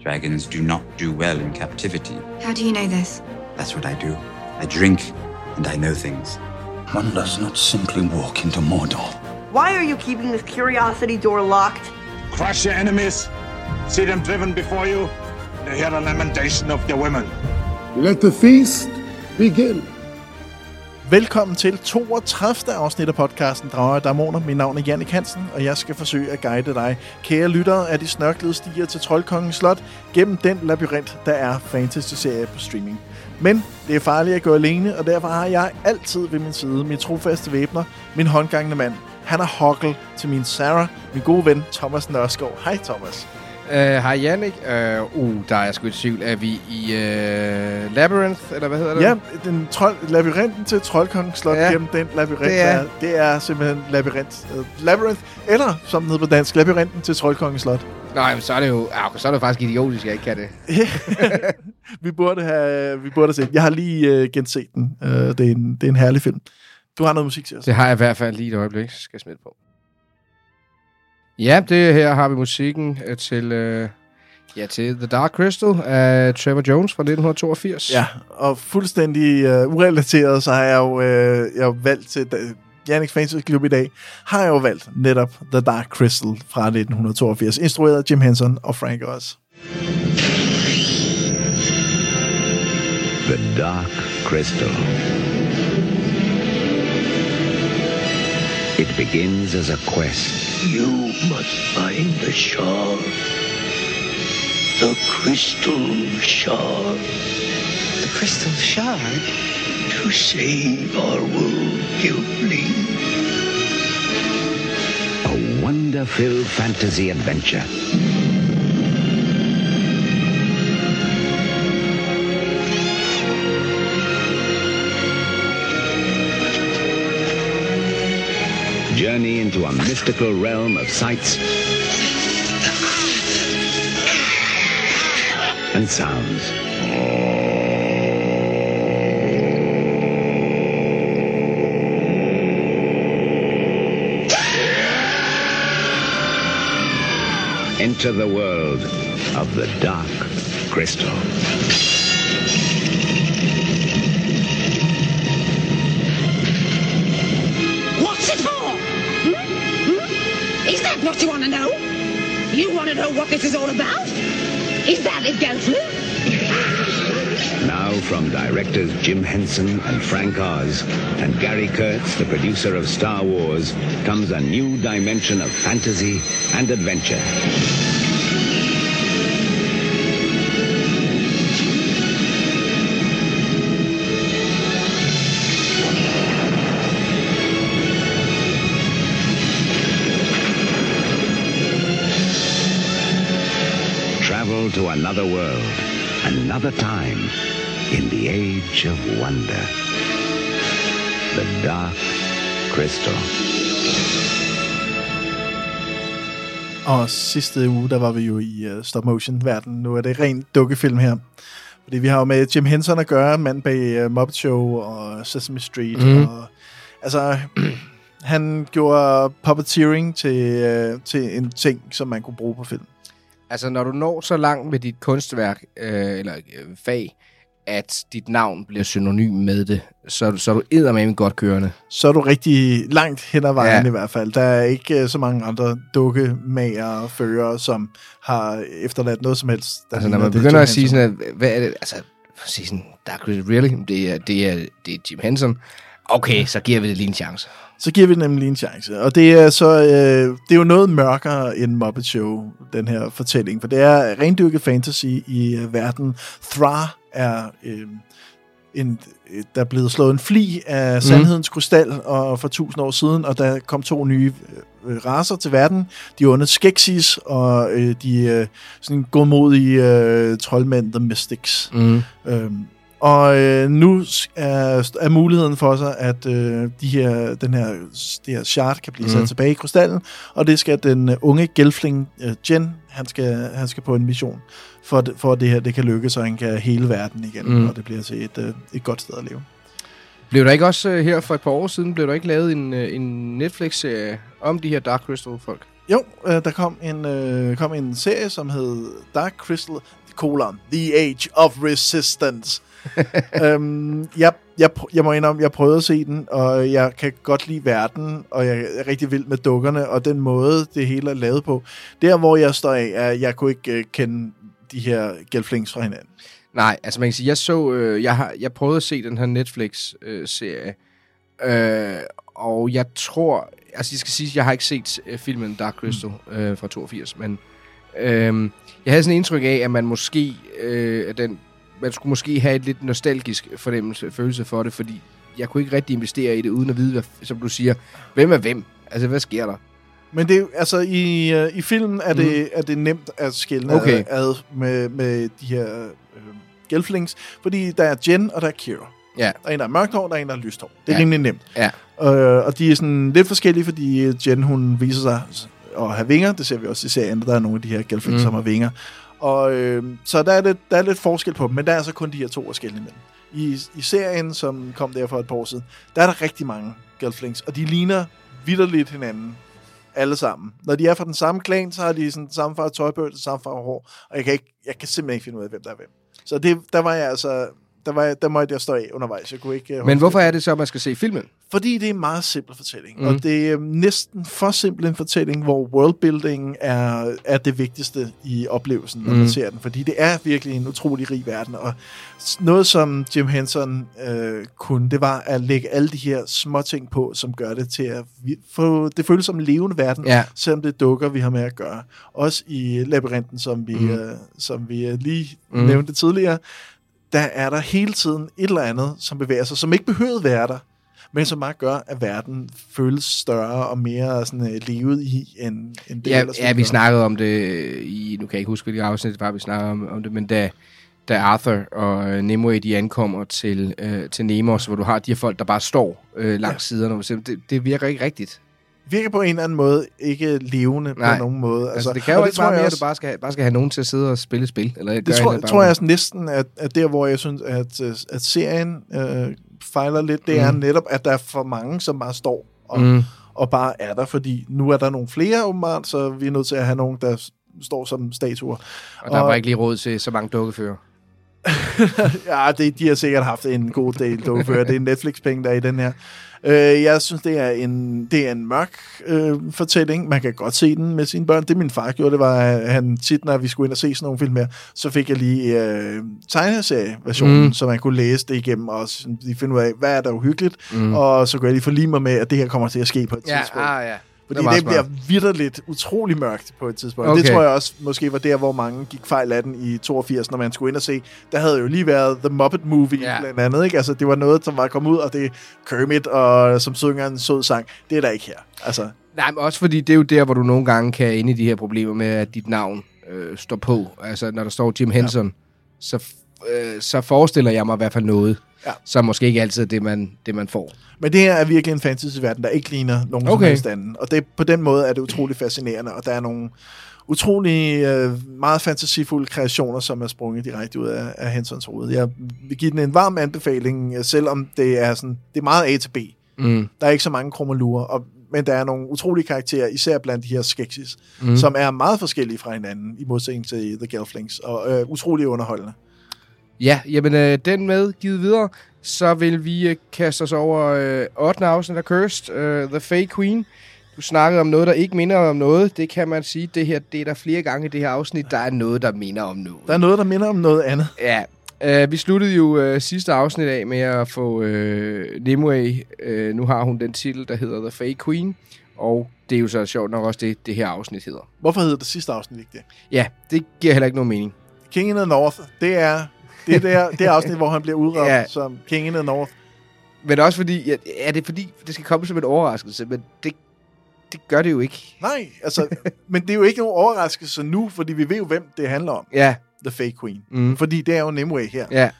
Dragons do not do well in captivity. How do you know this? That's what I do. I drink, and I know things. One does not simply walk into Mordor. Why are you keeping this curiosity door locked? Crush your enemies, see them driven before you, and hear the lamentation of their women. Let the feast begin. Velkommen til 32. afsnit af podcasten Drager og Damoner. Mit navn er Jannik Hansen, og jeg skal forsøge at guide dig, kære lyttere af de snørklede stiger til Troldkongens Slot, gennem den labyrint, der er fantasy-serie på streaming. Men det er farligt at gå alene, og derfor har jeg altid ved min side min trofaste væbner, min håndgangende mand. Han er Hoggle til min Sarah, min gode ven Thomas Nørskov. Hej Thomas. Uh, hej Jannik. Uh, uh, der er jeg sgu i tvivl. Er vi i uh, Labyrinth, eller hvad hedder det? Ja, den trold, labyrinten til Troldkongens Slot Ja. gennem den labyrint, Det er- det er simpelthen labyrint. Uh, labyrinth, eller som den hedder på dansk, labyrinten til Troldkongens Slot. Nej, men så er det jo ah, så er det faktisk idiotisk, at jeg ikke kan det. vi burde have, vi burde have set. Jeg har lige uh, genset den. Uh, det, er en, det er en herlig film. Du har noget musik til os. Det har jeg i hvert fald lige et øjeblik, så skal jeg smide på. Ja, det her har vi musikken øh, til, øh, ja, til The Dark Crystal af Trevor Jones fra 1982. Ja, og fuldstændig uh, urelateret, så har jeg jo, uh, jeg har jo valgt til Jannik Fantasy Club i dag, har jeg jo valgt netop The Dark Crystal fra 1982, instrueret af Jim Henson og Frank Oz. The Dark Crystal. It begins as a quest. You must find the shard. The crystal shard. The crystal shard? To save our world, Gilbling. A wonder filled fantasy adventure. Journey into a mystical realm of sights and sounds. Enter the world of the Dark Crystal. What you want to know? You want to know what this is all about? Is that it, Gelfling? Now from directors Jim Henson and Frank Oz and Gary Kurtz, the producer of Star Wars, comes a new dimension of fantasy and adventure. Another world, another time, in the age of wonder. The Dark Crystal. Og sidste uge, der var vi jo i uh, stop-motion-verden. Nu er det ren dukkefilm her. Fordi vi har jo med Jim Henson at gøre, mand bag uh, Muppet Show og Sesame Street. Mm. Og, altså, han gjorde puppeteering til, uh, til en ting, som man kunne bruge på film. Altså, når du når så langt med dit kunstværk, øh, eller øh, fag, at dit navn bliver synonym med det, så, du- så er du eddermame godt kørende. Så er du rigtig langt hen ad vejen Ja. i hvert fald. Der er ikke uh, så mange andre dukkemager og fører, som har efterladt noget som helst. der Altså, når man begynder at sige sådan, at, hvad er det, altså, sige sådan, Dark really? Det er, det, er, det er Jim Henson. Okay, så giver vi det lige en chance. så giver vi den nemlig en chance. Og det er så øh, det er jo noget mørkere end Muppet Show, den her fortælling, for det er rendyrket fantasy i øh, verden. Thra er øh, en, øh, der er blevet slået en fli af sandhedens krystal og for tusind år siden, og der kom to nye øh, raser til verden. De onde Skeksis og øh, de øh, sådan godmodige øh, troldmænd, The Mystics. Mm. Øhm, og øh, nu er, er muligheden for sig, at øh, de her, den her, det her shard kan blive sat Mhm. tilbage i krystallen, og det skal den øh, unge gelfling øh, Jen, han skal, han skal på en mission, for, at- for at det her det kan lykkes, og han kan hele verden igen, mm. og det bliver til et, øh, et godt sted at leve. Blev der ikke også øh, her for et par år siden, blev der ikke lavet en, øh, en Netflix-serie om de her Dark Crystal-folk? Jo, øh, der kom en, øh, kom en serie, som hed Dark Crystal, colon, The Age of Resistance. øhm, jeg, jeg, jeg må indrømme, jeg prøvede at se den, og jeg kan godt lide verden, og jeg er rigtig vild med dukkerne, og den måde, det hele er lavet på. Der, hvor jeg står af, er, at jeg kunne ikke øh, kende de her gelflings fra hinanden. Nej, altså man kan sige, jeg så, øh, jeg, har, jeg prøvede at se den her Netflix-serie, øh, og jeg tror, altså jeg skal sige, jeg har ikke set øh, filmen Dark Crystal øh, fra 82, men øh, jeg havde sådan en indtryk af, at man måske, øh, at den, man skulle måske have et lidt nostalgisk fornemmelse, følelse for det, fordi jeg kunne ikke rigtig investere i det, uden at vide, hvad, som du siger, hvem er hvem? Altså, hvad sker der? Men det er altså i, øh, i filmen er det, Mhm. er det nemt at skille Okay. ad, med, med de her øh, gelflings, fordi der er Jen og der er Kira. Ja. Der er en, der er mørkt hår, der er en, der er lyst hår. Det er Ja. rimelig nemt. Ja. Øh, og de er sådan lidt forskellige, fordi øh, Jen, hun viser sig at have vinger. Det ser vi også i serien, der er nogle af de her gelflings, Mm. mm. som har vinger. Og øh, så der er, lidt, der er lidt forskel på dem, men der er så kun de her to forskellige imellem. I, I serien, som kom der for et par år siden, der er der rigtig mange gelflings, og de ligner vidderligt hinanden alle sammen. Når de er fra den samme klan, så har de sådan samme farve tøj på, det samme farve hår, og jeg kan, ikke, jeg kan simpelthen ikke finde ud af, hvem der er hvem. Så det, der var jeg altså, der, var der måtte jeg stå af undervejs. Jeg kunne ikke, øh, Men hvorfor er det så, at man skal se filmen? Fordi det er en meget simpel fortælling, Mm. og det er næsten for simpel en fortælling, hvor worldbuilding er, er det vigtigste i oplevelsen, når Mm. man ser den. Fordi det er virkelig en utrolig rig verden, og noget som Jim Henson øh, kunne, det var at lægge alle de her små ting på, som gør det til at få, det føles som en levende verden, Ja. selvom det er dukker, vi har med at gøre. Også i labyrinten, som vi, Mm. øh, som vi øh, lige mm. nævnte tidligere, der er der hele tiden et eller andet, som bevæger sig, som ikke behøvede være der, men som bare gør, at verden føles større og mere sådan, øh, levet i, end, end det Ja, ellers ja, vi snakkede om det i, nu kan jeg ikke huske, hvilket afsnit det var, vi snakkede om, om det, men da, da Arthur og øh, Nimue, de ankommer til, øh, til Nemos, hvor du har de her folk, der bare står øh, langs ja. siderne, det, det virker ikke rigtigt. Virker på en eller anden måde ikke levende Nej. på nogen måde. Altså, det kan jo og ikke jeg mere, at du bare skal, have- bare skal have nogen til at sidde og spille spil. Eller det tror, et eller tror jeg også næsten, at, at der, hvor jeg synes, at, øh, at serien øh, fejler lidt, det Mm. er netop, at der er for mange, som bare står og, Mm. og bare er der, fordi nu er der nogle flere åbenbart, så vi er nødt til at have nogen, der står som statuer. Og der var ikke lige råd til så mange dukkefører. ja, det, de har sikkert haft en god del dukkefører. det er Netflix-penge, der er i den her. Øh, jeg synes, det er en, det er en mørk øh, fortælling. Man kan godt se den med sine børn. Det min far gjorde, det var, at han tit, når vi skulle ind og se sådan nogle film her, så fik jeg lige øh, tegneserieversionen, Mm. så man kunne læse det igennem og sådan lige finde ud af, hvad er der uhyggeligt, mm. og så kunne jeg lige forlige mig med, at det her kommer til at ske på et Ja, tidspunkt. ah, ja. Fordi Det det, bliver vidderligt utrolig mørkt på et tidspunkt. Okay. Det tror jeg også måske var der, hvor mange gik fejl af den i 82, når man skulle ind og se. Der havde jo lige været The Muppet Movie Ja. blandt andet. Ikke? Altså, det var noget, som var kommet ud, og det er Kermit, og som synger en sød sang. Det er der ikke her. Altså, Nej, men også fordi det er jo der, hvor du nogle gange kan ende i de her problemer med, at dit navn øh, står på. Altså, når der står Jim Henson, ja. så, øh, så forestiller jeg mig i hvert fald noget, Ja. som måske ikke altid er det, man, det, man får. men det her er virkelig en fantasy-verden, der ikke ligner nogen okay. som anden. Og det, på den måde er det utrolig fascinerende, og der er nogle utrolig øh, meget fantasifulde kreationer, som er sprunget direkte ud af, af Hensons hoved. Jeg vil give den en varm anbefaling, øh, selvom det er, sådan, det er meget A til B. Mm. Der er ikke så mange krummelurer, og, men der er nogle utrolige karakterer, især blandt de her skeksis, mm. som er meget forskellige fra hinanden, i modsætning til The Gelflings, og øh, utrolig underholdende. Ja, jamen øh, den med givet videre, så vil vi øh, kaste os over øh, 8. afsnit af Cursed, øh, The Fake Queen. Du snakkede om noget, der ikke minder om noget. Det kan man sige, det her, det er der flere gange i det her afsnit, der er noget, der minder om noget. Der er noget, der minder om noget andet. Ja, øh, vi sluttede jo øh, sidste afsnit af med at få øh, Nimue. Øh, nu har hun den titel, der hedder The Fake Queen. Og det er jo så sjovt nok også det, det her afsnit hedder. Hvorfor hedder det sidste afsnit ikke det? Ja, det giver heller ikke nogen mening. King in the North, det er det, er der, det er afsnit, hvor han bliver udråbt ja. som King in the North. Men også fordi, ja, er det fordi, det skal komme som en overraskelse, men det, det gør det jo ikke. Nej, altså, men det er jo ikke nogen overraskelse nu, fordi vi ved jo, hvem det handler om. Ja, The Fake Queen. Mm. Fordi det er jo Nimue her. ja.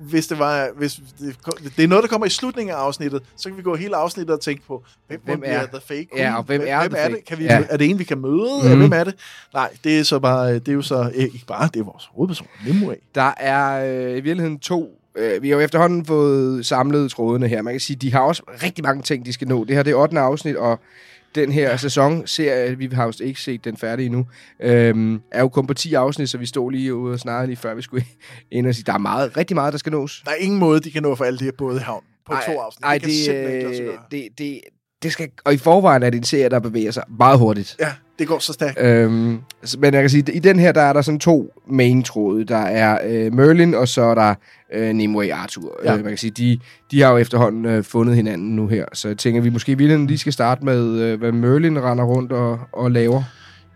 Hvis det var, hvis det, det er noget, der kommer i slutningen af afsnittet, så kan vi gå hele afsnittet og tænke på, hvem, Hvem hvem er- er The Fake Queen? Ja, og hvem er hvem er Fake? det? Kan vi, Ja. Er det en, vi kan møde? Mm. Hvem er det? Nej, det er så bare, det er jo så ikke bare, det er vores hovedperson, Nimue. Der er øh, i virkeligheden to... Øh, vi har jo efterhånden fået samlet trådene her. Man kan sige, de har også rigtig mange ting, de skal nå. Det her det er 8. afsnit, og den her sæson, serie, vi har jo ikke set den færdig endnu, øhm, er jo kun på 10 afsnit, så vi stod lige ude og snakkede lige før vi skulle ind og sige, der er meget, rigtig meget, der skal nås. Der er ingen måde, de kan nå for alle de her både havn på Ej, to afsnit. Ej, det det, det, det, det skal, og i forvejen er det en serie, der bevæger sig meget hurtigt. Ja, det går så stærkt. Øhm, men jeg kan sige, i den her, der er der sådan to main tråde. Der er øh, Merlin, og så er der øh, Nimue Arthur. Ja. Øh, man kan sige, de, de har jo efterhånden øh, fundet hinanden nu her. Så jeg tænker, vi måske i lige skal starte med, øh, hvad Merlin render rundt og, og laver.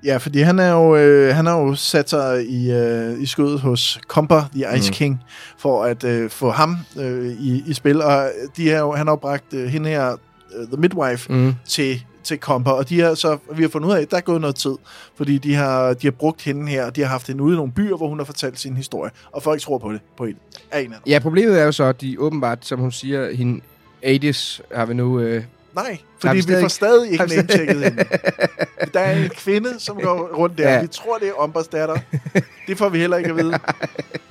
Ja, fordi han er jo, øh, han har jo sat sig i, øh, i skødet hos Comper, The Ice Mm. King, for at øh, få ham øh, i, i spil. Og de har jo, han har jo bragt øh, hende her, øh, The Midwife, Mm. til, til Comper. Og de har så, vi har fundet ud af, at der er gået noget tid, fordi de har, de har brugt hende her, og de har haft hende ude i nogle byer, hvor hun har fortalt sin historie. Og folk tror på det, på en, af en anden. Ja, problemet er jo så, at de åbenbart, som hun siger, hende Adis har vi nu... Øh, Nej, fordi vi stadig- får stadig ikke nametjekket hende. Der er en kvinde, som går rundt der. Ja. Vi tror, det er Ombers datter. Det får vi heller ikke at vide.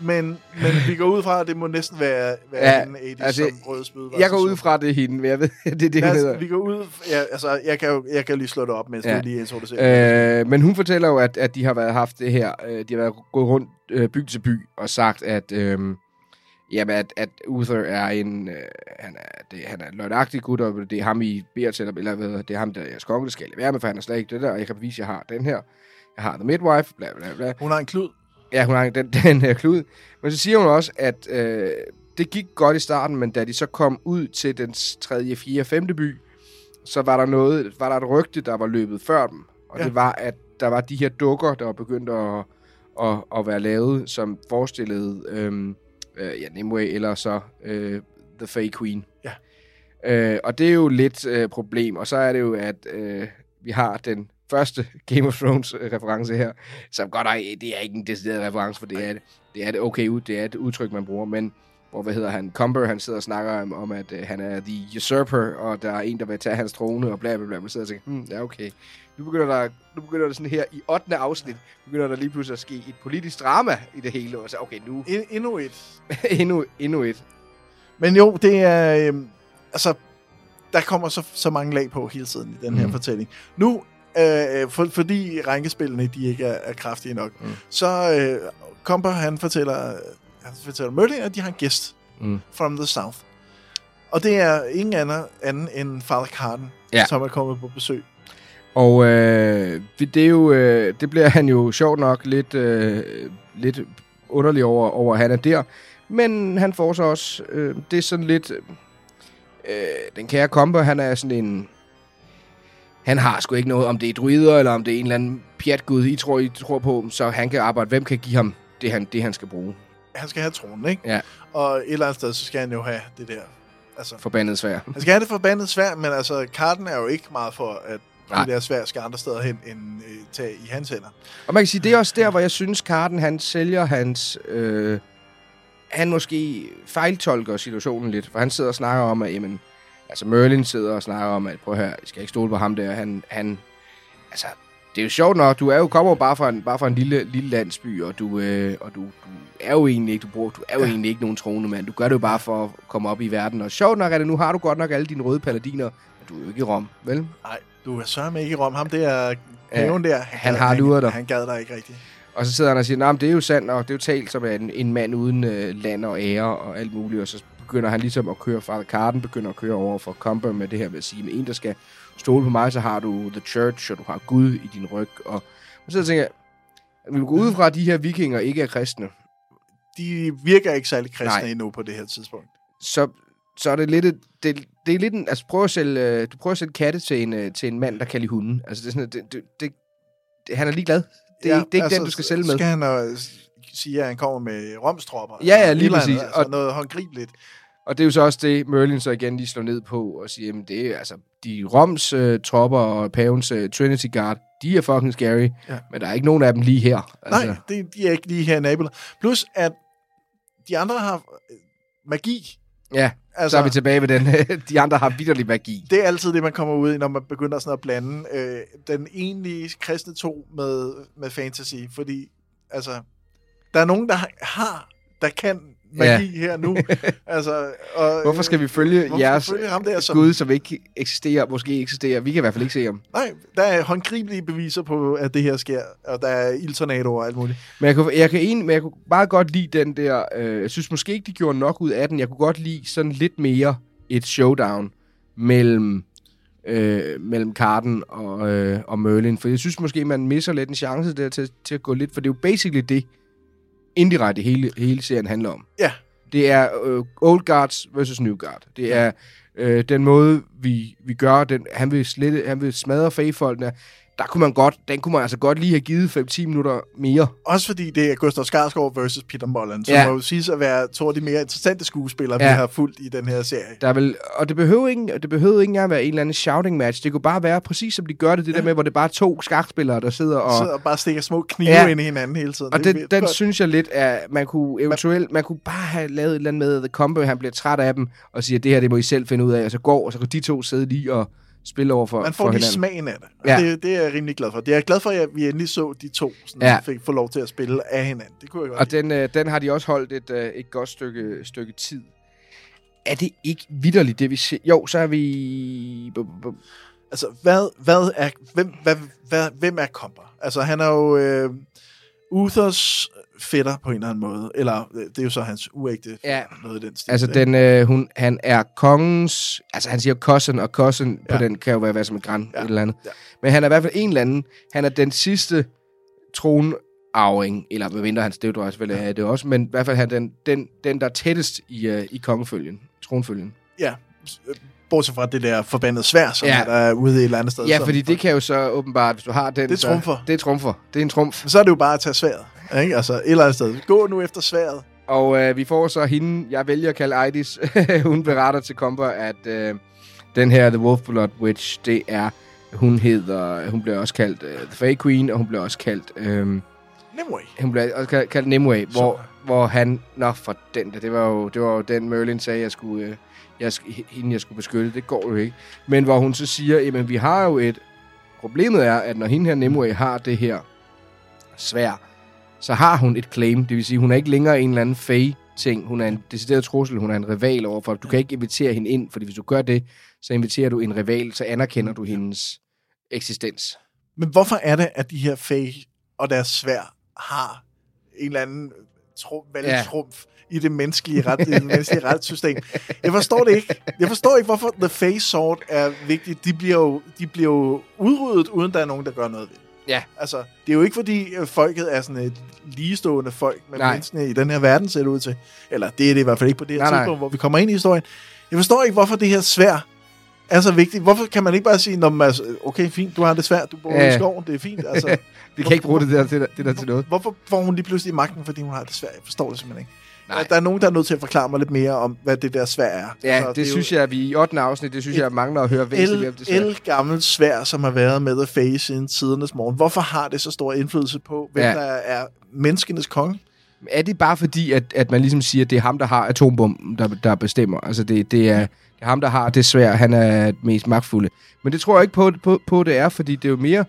Men, men vi går ud fra, at det må næsten være, være Ja, hende, Adi, altså, som røde spyd. var jeg går ud fra, det er hende, men jeg ved, det er det, Lad hedder. vi går ud... Ja, altså, jeg kan jo jeg kan lige slå det op, mens ja. du lige introducerer. Øh, men hun fortæller jo, at, at de har været haft det her, øh, de har været gået rundt øh, by til by og sagt, at, øh, jamen, at, at Uther er en, øh, han er, det, han er løgnagtig gut, og det er ham, I beder til, eller hvad, det er ham, der er jeres konge, det skal jeg være med, for han er slet ikke det der, og jeg kan bevise, at jeg har den her. Jeg har The Midwife, bla bla bla. Hun har en klud. Ja, hun har den, den her klud. Men så siger hun også, at øh, det gik godt i starten, men da de så kom ud til den tredje, fjerde, femte by, så var der noget, var der et rygte, der var løbet før dem. Og ja. Det var, at der var de her dukker, der var begyndt at, at, at være lavet, som forestillede øhm, øh, ja, Nimue eller så øh, The Fey Queen. Ja. Øh, og det er jo lidt øh, problem. Og så er det jo, at øh, vi har den første Game of Thrones øh, reference her, som godt nok, det er ikke en decideret reference, for det er, det er det okay ud, det er et udtryk, man bruger, men hvor, hvad hedder han, Cumber, han sidder og snakker om, om at øh, han er the usurper, og der er en, der vil tage hans trone, og bla bla bla, man sidder og tænker, hmm, ja okay. Nu begynder der, nu begynder der sådan her, i 8. afsnit, begynder der lige pludselig at ske et politisk drama i det hele, og så okay, nu, En, endnu et. endnu, endnu et. Men jo, det er... Øh, altså, der kommer så, så mange lag på hele tiden i den her Mhm. fortælling. Nu, øh, for, fordi rænkespillene, de ikke er, er kraftige nok, Mm. så øh, Comper, han fortæller, han fortæller Merlin, at de har en gæst Mm. from the south. Og det er ingen anden, anden end Father Carden, Ja. som er kommet på besøg. Og øh, det, er jo, øh, det bliver han jo sjovt nok lidt, øh, lidt underlig over, over, at han er der. Men han får så også, øh, det er sådan lidt, øh, den kære Komper, han er sådan en, han har sgu ikke noget, om det er druider, eller om det er en eller anden pjatgud, I tror, I tror på, så han kan arbejde. Hvem kan give ham det, han, det han skal bruge? Han skal have tronen, ikke? Ja. Og et eller andet sted, så skal han jo have det der. Altså, Forbandet svær. han skal have det forbandet svært, men altså, Carden er jo ikke meget for, at Nej. det der svært skal andre steder hen, end øh, tage i hans hænder. Og man kan sige, det er også der, hvor jeg synes, Karten han sælger hans... Øh, han måske fejltolker situationen lidt, for han sidder og snakker om, at jamen, altså Merlin sidder og snakker om, at prøv at høre, I skal ikke stole på ham der. Han, han, altså, det er jo sjovt nok, du er jo kommer bare fra en, bare fra en lille, lille landsby, og du, øh, og du, du er jo egentlig ikke, du, bruger, du er jo ja. egentlig ikke nogen troende mand. Du gør det jo bare for at komme op i verden. Og sjovt nok er det, nu har du godt nok alle dine røde paladiner, men du er jo ikke i Rom, vel? Nej, du er sørme ikke i Rom. Ham der paven der, han gad- har luret dig. Han gad dig ikke rigtigt. Og så sidder han og siger, nej, det er jo sandt, og det er jo talt som en, en mand uden øh, land og ære og alt muligt. Og så begynder han ligesom at køre, Father Carden begynder at køre over for Comber med det her med at sige, med en, der skal stole på mig, så har du The Church, og du har Gud i din ryg. Og, og så tænker jeg, vi vil gå ud fra, at de her vikinger ikke er kristne. De virker ikke særlig kristne Nej. endnu på det her tidspunkt. Så, så er det lidt, et, det, det er lidt en, altså prøv at sælge, øh, du prøver at sælge katte til en, øh, til en mand, der kan lide hunden. Altså det er sådan, det, det, det, det, han er ligeglad. Det er, ja, det er ikke den, du skal sælge med. Skal han sige, at han kommer med romstropper? Ja, ja, lige præcis. Altså Og- noget håndgribeligt. Og det er jo så også det, Merlin så igen lige slår ned på og siger, jamen det er altså, de Roms øh, tropper og pavens øh, Trinity Guard, de er fucking scary, Ja. men der er ikke nogen af dem lige her. Altså, Nej, det, de er ikke lige her i naboer. Plus, at de andre har øh, magi. Ja, Altså- så er vi tilbage ved den. de andre har vidderlig magi. Det er altid det, man kommer ud i, når man begynder sådan at blande øh, den egentlige kristne tro med, med fantasy. Fordi, altså, der er nogen, der har, der kan magi her nu. altså, og, Hvorfor skal vi følge Hvorfor jeres følge ham der, som- Gud, som ikke eksisterer, måske eksisterer? Vi kan i hvert fald ikke se ham. Nej, der er håndgribelige beviser på, at det her sker, og der er ildtornadoer og alt muligt. Men jeg, kunne, jeg, kan en, men jeg kunne meget godt lide den der... Øh, jeg synes måske ikke, de gjorde nok ud af den. Jeg kunne godt lide sådan lidt mere et showdown mellem, øh, mellem Carden og, øh, og Merlin. For jeg synes måske, man misser lidt en chance der til, til at gå lidt... For det er jo basically det, indirekte hele, hele serien handler om. Ja. Det er øh, Old Guards versus New Guard. Det er øh, den måde, vi, vi gør den. Han vil, slette, han vil smadre fagfolkene. Der kunne man godt, den kunne man altså godt lige have givet 5-10 minutter mere. Også fordi det er Gustav Skarsgård versus Peter Molland, som Ja. må jo siges at være to af de mere interessante skuespillere, ja. Vi har fulgt i den her serie. Der er vel, og det behøver, ikke, det behøver ikke engang være en eller anden shouting match. Det kunne bare være præcis som de gør det, det ja. der med, hvor det bare er to skakspillere, der sidder og... Sidder og bare stikker små knive Ja. ind i hinanden hele tiden. Og Det den, vildt den godt. synes jeg lidt, at man kunne eventuelt, man kunne bare have lavet et eller andet med The Combo, han bliver træt af dem, og siger, det her, det må I selv finde ud af, og så går, og så kan de to sidde lige og spille over for, Man for får lige hinanden. smagen af det. Ja. Det, det er jeg rimelig glad for. Det er jeg glad for, at vi endelig så de to, sådan, Ja. fik få lov til at spille af hinanden. Det kunne jeg godt Og den, øh, den har de også holdt et, øh, et godt stykke, stykke tid. Er det ikke vidderligt, det vi ser? Jo, så er vi... Altså, hvad, hvad er, hvem, hvad, hvad, hvem er Komper? Altså, han er jo øh, Uthers fætter på en eller anden måde. Eller, øh, det er jo så hans uægte Ja. noget i den stil. Altså, den, øh, hun, han er kongens... Altså, han siger cousin, og cousin ja. Ja. på den kan jo være hvad som en græn, ja. Ja. et eller andet. Ja. Men han er i hvert fald en eller anden. Han er den sidste tronarving, eller medmindre hans støvdrøj selvfølgelig er det også, men i hvert fald han den, den, den der er tættest i, uh, i kongefølgen, tronfølgen. Ja, bortset fra det der forbandede svær, som Ja. ja. er der ude et eller andet sted. Ja, fordi det kan jo så åbenbart, hvis du har den... Det så- trumfer. Det er trumfer. Det er en trumf. Så er det jo bare at tage sværet. Ikke? Altså, et eller andet sted. Gå nu efter sværet. Og øh, vi får så hende, jeg vælger at kalde Eidis, hun beretter til Comber, at øh, den her The Wolfblood Witch, det er, hun hedder, hun bliver også kaldt øh, The Fey Queen, og hun bliver også kaldt, øh, Nimue. hun bliver også kaldt, kaldt Nimue, hvor, hvor han, nå for den der, det var jo, det var jo den Merlin sagde, jeg skulle, øh, jeg, hende jeg skulle beskytte, det går jo ikke. Men hvor hun så siger, jamen vi har jo et, problemet er, at når hende her Nimue har det her svær, så har hun et claim. Det vil sige, hun er ikke længere en eller anden fey ting. Hun er en decideret trussel. Hun er en rival overfor. Du kan ikke invitere hende ind, fordi hvis du gør det, så inviterer du en rival, så anerkender du hendes eksistens. Men hvorfor er det, at de her fag og deres svær har en eller anden trum, valgtrumf ja. i det menneskelige, ret, i det menneskelige retssystem? Jeg forstår det ikke. Jeg forstår ikke, hvorfor The Face Sword er vigtigt. De bliver jo, de bliver jo udryddet, uden der er nogen, der gør noget ved det. Ja. Altså, det er jo ikke fordi øh, folket er sådan et ligestående folk med Nej. menneskene i den her verden, ser det ud til. Eller det er det i hvert fald ikke på det her Nej, nej. tidspunkt, hvor vi kommer ind i historien. Jeg forstår ikke, hvorfor det her svær er så vigtigt. Hvorfor kan man ikke bare sige, Nå, men altså, okay, fint, du har det svært, du bor ja. i skoven, det er fint. Altså, Vi kan ikke bruge det der til, det der til noget. Hvorfor får hun lige pludselig magten, fordi hun har det svært? Jeg forstår det simpelthen ikke. Nej. Der er nogen, der er nødt til at forklare mig lidt mere om, hvad det der svær er. Ja, Altså, det, det jo synes jeg, at vi i 8. afsnit, det synes jeg, mangler at høre væsentligt om det svær. El, el gammelt svær, som har været med The Face siden tidernes morgen. Hvorfor har det så stor indflydelse på, hvem Ja. ja. der er menneskenes konge? Er det bare fordi, at, at man ligesom siger, at det er ham, der har atombomben, der, der bestemmer? Altså, det, det, er, det er ham, der har det svært. Han er mest magtfulde. Men det tror jeg ikke på, på, på, det er, fordi det er jo mere...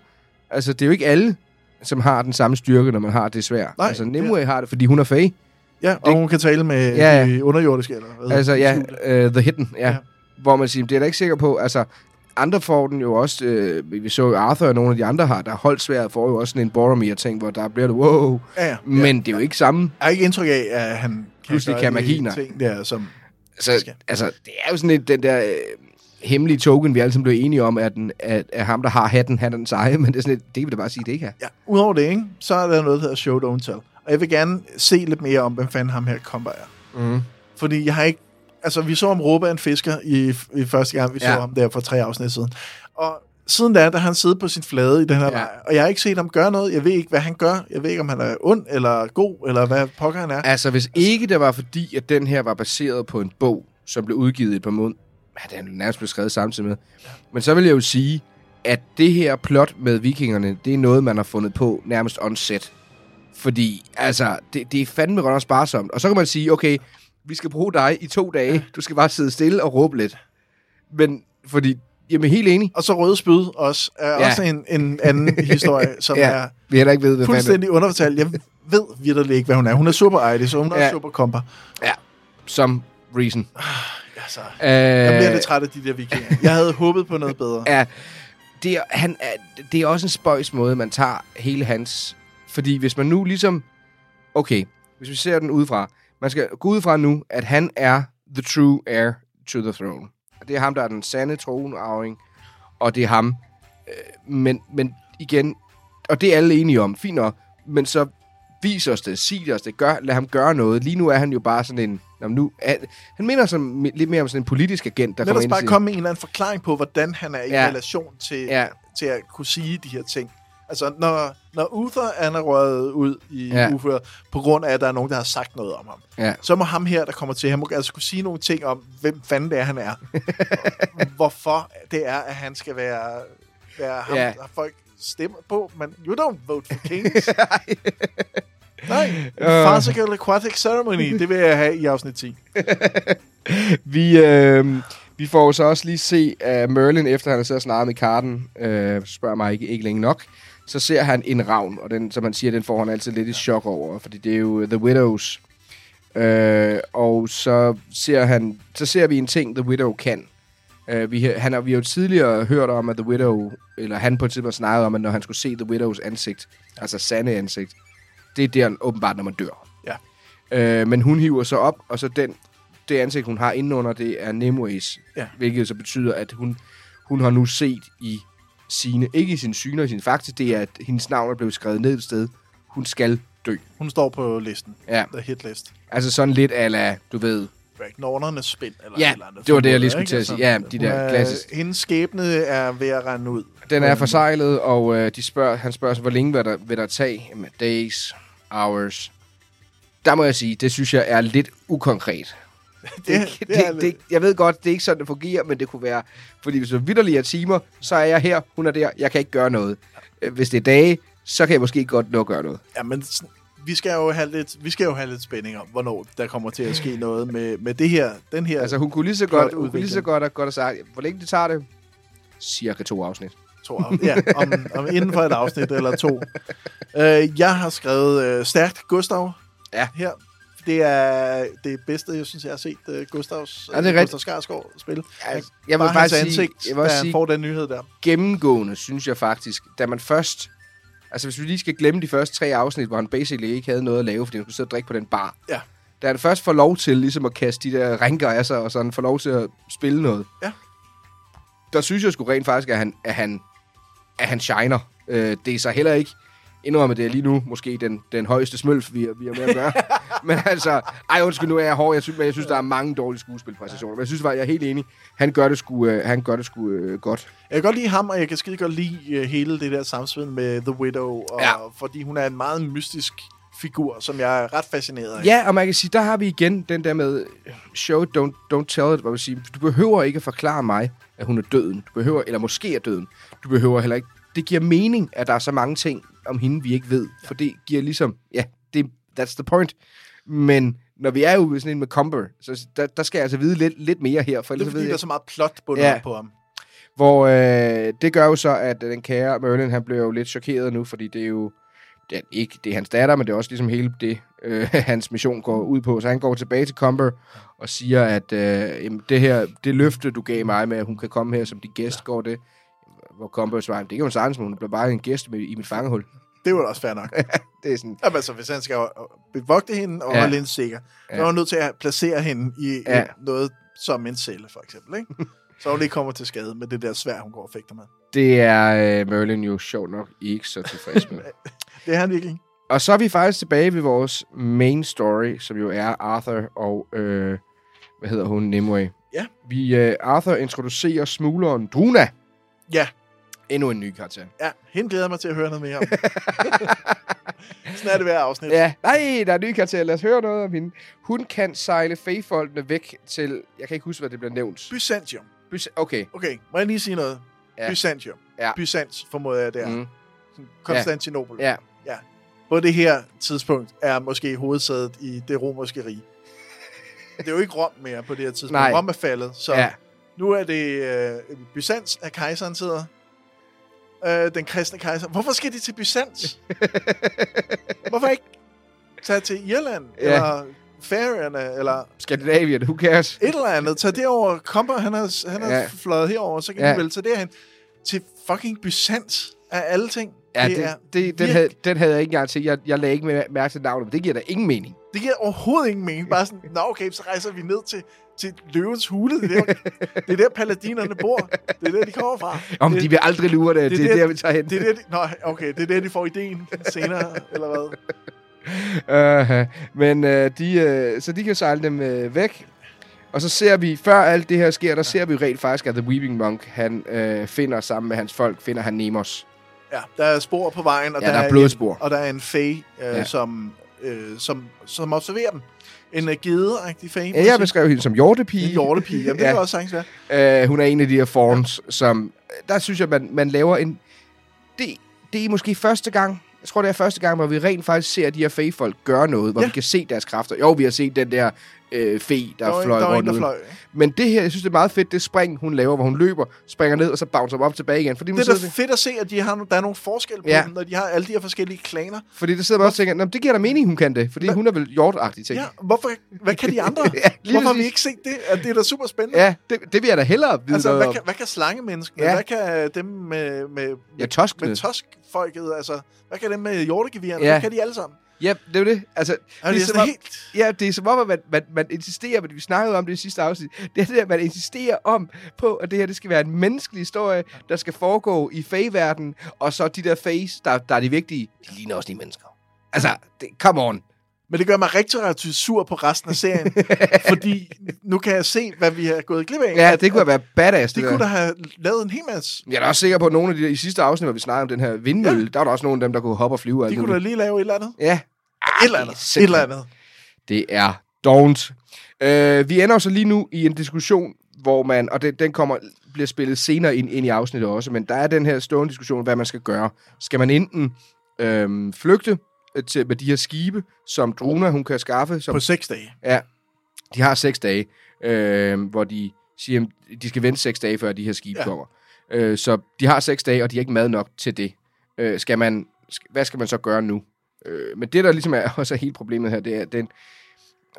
Altså, det er jo ikke alle, som har den samme styrke, når man har det svært. Nej, altså, Nimue har det, fordi hun er fag. Ja, og hun kan tale med Ja, ja, ja. de underjordiske, eller hvad? Altså, ja, uh, The Hidden, ja. ja. Ja. Hvor man siger, det er da ikke sikker på. Altså, andre får den jo også... Øh, vi så jo Arthur og nogle af de andre har, der holdt sværet, får jo også sådan en Boromir-ting, hvor der bliver det, wow. Ja, ja. Men det er jo ikke samme. Jeg har ikke indtryk af, at han Pludselig kan de magien. ting der, som... Altså, altså, det er jo sådan et, den der øh, hemmelige token, vi alle sammen blev enige om, at, den, at, at ham, der har hatten, han er den seje, men det er sådan et, det kan vi da bare sige, det ikke er. Ja, udover det, ikke, så er der noget, der hedder show, don't tell. Og jeg vil gerne se lidt mere om, hvem fanden ham her Komber er. Mm. Fordi jeg har ikke... Altså, vi så om Råbe en fisker i, i første gang, vi så Ja. ham der for tre afsnit siden. Og siden da, der har han siddet på sin flade i den her Ja. vej. Og jeg har ikke set ham gøre noget. Jeg ved ikke, hvad han gør. Jeg ved ikke, om han er ond eller god, eller hvad pokker han er. Altså, hvis ikke det var fordi, at den her var baseret på en bog, som blev udgivet et par måneder, ja, den er nærmest blevet skrevet samtidig med, men så vil jeg jo sige, at det her plot med vikingerne, det er noget, man har fundet på nærmest on set. Fordi, altså, det, det er fandme godt nok sparsomt. Og så kan man sige, okay, vi skal bruge dig i to dage. Du skal bare sidde stille og råbe lidt. Men, fordi, jamen helt enig. Og så Røde Spyd også, er Ja. også en, en anden historie, som Ja, er vi heller ikke ved, hvad fanden fuldstændig underfortalt. Jeg ved virkelig ikke, hvad hun er. Hun er super ejlig, så hun er Ja. ja. super komper. Ja. some reason. Altså, Øh, jeg bliver lidt træt af de der vikinger. Jeg havde håbet på noget bedre. Ja, det er, han er, det er også en spøjs måde, man tager hele hans... Fordi hvis man nu ligesom... Okay, hvis vi ser den udefra. Man skal gå ud fra nu, at han er the true heir to the throne. Det er ham, der er den sande tronarving. Og det er ham. Øh, men, men igen... Og det er alle enige om. Fint nok. Men så vis os det, sig os det, gør, lad ham gøre noget. Lige nu er han jo bare sådan en... Nå, men nu, er, han minder som, lidt mere om sådan en politisk agent, der Lad kommer os ind bare til- komme med en eller anden forklaring på, hvordan han er i Ja. relation til, Ja. til at kunne sige de her ting. Altså, når, når Uther han er røget ud i Ja. uføre, på grund af, at der er nogen, der har sagt noget om ham, Ja. så må ham her, der kommer til, han må altså kunne sige nogle ting om, hvem fanden det er, han er. Hvorfor det er, at han skal være, være ham, Ja. der folk stemmer på, men you don't vote for kings. Nej, farcical aquatic ceremony, det vil jeg have i afsnit 10. Vi, øh, vi får så også lige se, at Merlin, efter han har siddet og snakket med karten, øh, spørger mig ikke, ikke længe nok, så ser han en ravn, og den, som man siger, den får han altid lidt i chok over, fordi det er jo The Widows. Øh, og så ser, han, så ser vi en ting, The Widow kan. Øh, vi, han har, vi har jo tidligere hørt om, at The Widow, eller han på et tidspunkt snakkede om, at når han skulle se The Widows ansigt, altså sande ansigt, det er der åbenbart, når man dør. Ja. Øh, men hun hiver så op, og så den, det ansigt, hun har indenunder, det er Nimways. Ja. Hvilket så betyder, at hun, hun har nu set i sine, ikke i sin syne og i sin faktisk, det er, at hendes navn er blevet skrevet ned et sted. Hun skal dø. Hun står på listen. Ja. The hit list. Altså sådan lidt ala, du ved, Ragnornernes spind. Eller Ja, eller andet det var det, jeg lige skulle til at sige. Ja, de der er- klassisk- Hendes skæbne er ved at rende ud. Den er forsejlet, og øh, de spørger, han spørger sig, hvor længe vil der, vil der tage? Jamen, days, hours. Der må jeg sige, det synes jeg er lidt ukonkret. Det, det, det det, jeg ved godt, det er ikke sådan, det fungerer, men det kunne være... Fordi hvis vidderlige er timer, så er jeg her, hun er der, jeg kan ikke gøre noget. Øh, Hvis det er dage, så kan jeg måske godt nå at gøre noget. Ja, men vi skal jo have lidt, vi skal jo have lidt spænding om, hvornår der kommer til at ske noget med, med det her, den her Altså, hun kunne lige så godt, hun kunne lige så godt, have, godt have sagt, hvor længe det tager det? Cirka to afsnit. To af, ja, om, om inden for et afsnit eller to. Uh, jeg har skrevet øh, stærkt Gustav Ja. her. Det er det bedste, jeg synes, jeg har set uh, Gustavs, Ja, det er rigtigt. Gustav Skarsgård spille. Altså, jeg vil Bare hans sige, ansigt, jeg vil da han sige, får den nyhed der. gennemgående, synes jeg faktisk, da man først... Altså, hvis vi lige skal glemme de første tre afsnit, hvor han basically ikke havde noget at lave, fordi han skulle sidde og drikke på den bar. Ja. Da han først får lov til ligesom at kaste de der rinker af sig, og sådan får lov til at spille noget. Ja. Der synes jeg sgu rent faktisk, at han, at han, at han shiner. Øh, det er så heller ikke indrømme det er lige nu måske den, den højeste smølf, vi, er- vi er med at gøre. men altså, ej undskyld, nu er jeg hård. Jeg synes, men jeg synes der er mange dårlige skuespilpræstationer. Men jeg synes jeg er helt enig. Han gør det sgu, øh, han gør det sgu øh, godt. Jeg kan godt lide ham, og jeg kan skide godt lide uh, hele det der samspil med The Widow, og, Ja. fordi hun er en meget mystisk figur, som jeg er ret fascineret af. Ja, og man kan sige, der har vi igen den der med show don't, don't tell it, hvor man siger, du behøver ikke at forklare mig, at hun er døden. Du behøver, eller måske er døden. Du behøver heller ikke. Det giver mening, at der er så mange ting om hende, vi ikke ved. For det giver ligesom, ja, det, that's the point. Men når vi er jo sådan en med Cumber, så der, der skal jeg altså vide lidt, lidt mere her. For Det er fordi, ved der jeg, er så meget plot bundet Ja. ja. på ham. hvor øh, det gør jo så, at den kære Merlin, han bliver jo lidt chokeret nu, fordi det er jo det er ikke det er hans datter, men det er også ligesom hele det, øh, hans mission går ud på. Så han går tilbage til Cumber og siger, at øh, jamen, det her, det løfte, du gav mig med, at hun kan komme her som din gæst, går det. Hvor Cumber svarer, det kan hun sagtens, hun bliver bare en gæst med, i mit fangehul. Det var da også fair nok. Det er sådan, Jamen, altså, hvis han skal bevogte hende og Ja. holde hende sikker, så Ja. er han nødt til at placere hende i ja. noget som en celle, for eksempel. Ikke? så hun ikke kommer til skade med det der svær, hun går og fægter med. det er øh, Merlin jo sjovt nok ikke så tilfreds med. Det er han virkelig. Og så er vi faktisk tilbage ved vores main story, som jo er Arthur og, øh, hvad hedder hun, Nimue. Ja. Vi, øh, Arthur introducerer smugleren Druna. Ja. Endnu en ny karakter. Ja, hende glæder jeg mig til at høre noget mere om. Sådan er det hver afsnit. Ja, nej, der er en ny karakter. Lad os høre noget om hende. Hun kan sejle fagfolkene væk til, jeg kan ikke huske, hvad det bliver nævnt. Byzantium. Bys- okay. Okay, må jeg lige sige noget? Ja. Byzantium. Ja. Byzans, formoder jeg, det er. Mm. Konstantinopel. Ja. ja. På det her tidspunkt er måske hovedsædet i det romerske rige. Det er jo ikke Rom mere på det her tidspunkt. Nej. Rom er faldet, så Ja. nu er det øh, Byzans, at kejseren sidder. Øh, den kristne kejser. Hvorfor skal de til Byzans? Hvorfor ikke tage til Irland? Ja. Eller Færøerne, eller Skandinavien, who cares? et eller andet. Tag derover. Kommer, han har, han har Ja. fløjet herover, så kan Ja. de vel tage derhen til fucking Byzans af alle ting. Ja, det, er det, den, havde, den havde jeg ikke engang til. Jeg, jeg lagde ikke mær- mærke til navnet, men det giver da ingen mening. Det giver overhovedet ingen mening. Bare sådan, nå okay, så rejser vi ned til, til løvens hule. Det er, der, det er der paladinerne bor. Det er der, de kommer fra. Om det, de vil aldrig lure det. Det, det er der, vi tager hen. Det er der, de, nå, okay, det er der, de får ideen senere, eller hvad? Uh, men uh, de, uh, så de kan sejle dem uh, væk. Og så ser vi, før alt det her sker, der ser vi rent faktisk, at The Weeping Monk, han uh, finder sammen med hans folk, finder han Nemos. Ja, der er spor på vejen, og Ja, der er en, blodspor. og der er en fæ, øh, Ja. ja. som, øh, som, som observerer dem. En uh, gede-agtig fæ. Ja, jeg beskrev hende som hjortepige. En hjortepige, jamen det Ja. kan også sagtens være. Uh, hun er en af de her fawns, som... Der synes jeg, man, man laver en... Det, det er måske første gang... Jeg tror, det er første gang, hvor vi rent faktisk ser de her fæ-folk gøre noget, hvor ja. Ja. vi kan se deres kræfter. Jo, vi har set den der øh, fæ, der, Der fløj der rundt der fløj. Men det her, jeg synes, det er meget fedt, det spring, hun laver, hvor hun løber, springer ned, og så bouncer op tilbage igen. Fordi, Det er da fedt at se, at de har, no- der er nogle forskel på Ja. dem, når de har alle de her forskellige klaner. fordi det sidder man også og tænker, "Nå, men det giver da mening, hun kan det, fordi hun er vel hjortagtig ting. Ja, hvorfor, hvad kan de andre? Ja, hvorfor har vi ikke set det? At det er da super spændende. Ja, det, det vil jeg da hellere vide Altså, hvad kan, hvad kan slangemenneskene? Ja. Hvad kan dem med, med, Ja, toskene. med toskfolket? Altså, hvad kan dem med hjortegeviererne? Ja. Ja. Hvad kan de alle sammen? Ja, det er jo det. Altså, Er det, er er som om- helt... Ja, det er som om, at man, man, man insisterer, men vi snakkede om det i sidste afsnit, det er det der, man insisterer om på, at det her det skal være en menneskelig historie, der skal foregå i fag-verden, og så de der face, der, der er de vigtige, de ligner også de mennesker. Altså, det, come on. Men det gør mig rigtig, rigtig sur på resten af serien. fordi nu kan jeg se, hvad vi har gået glip af. Ja, det kunne have været badass, De det kunne der. da have lavet en hel masse. Jeg er da også sikker på, at nogle af de der, i sidste afsnit, hvor vi snakkede om den her vindmølle, ja. der var der også nogle af dem, der kunne hoppe og flyve. og De kunne da lige lave et eller andet. Ja. Et eller andet. det Et eller andet. Det er don't. Uh, vi ender så lige nu i en diskussion, hvor man, og den, den kommer, bliver spillet senere ind, ind i afsnittet også, men der er den her stående diskussion, hvad man skal gøre. Skal man enten øhm, flygte øh, til, med de her skibe, som Druna hun kan skaffe? Som, På seks dage. Ja, de har seks dage, øh, hvor de siger, at de skal vente seks dage, før de her skibe ja. Kommer. Øh, så de har seks dage, og de har ikke mad nok til det. Øh, skal man, hvad skal man så gøre nu? Øh, men det, der ligesom er også er hele problemet her, det er, at den,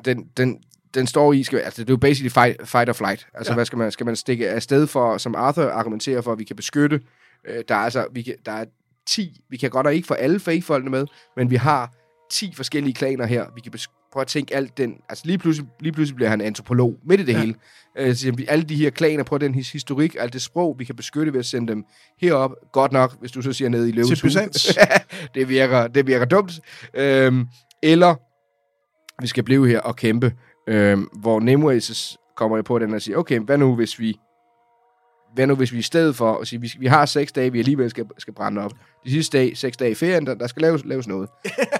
den, den, den står i, skal, altså det er jo basically fight, fight or flight. Altså. Ja. hvad skal man, skal man stikke afsted for, som Arthur argumenterer for, at vi kan beskytte. Øh, der er altså, vi kan, der er 10, vi kan godt nok ikke få alle fagfolkene med, men vi har 10 forskellige klaner her. Vi kan prøve at tænke alt den, altså lige pludselig, lige pludselig bliver han antropolog midt i det ja. hele. Øh, så vi, alle de her klaner, prøv den his- historik, alt det sprog, vi kan beskytte ved at sende dem herop. Godt nok, hvis du så siger ned i løvens det, virker, det virker dumt. Øhm, eller vi skal blive her og kæmpe, øhm, hvor Nimue kommer jeg på den og siger, okay, hvad nu hvis vi hvad nu hvis vi i stedet for at sige, vi, vi har seks dage, vi alligevel skal, skal brænde op. De sidste dage, seks dage i ferien, der, der skal laves, laves noget.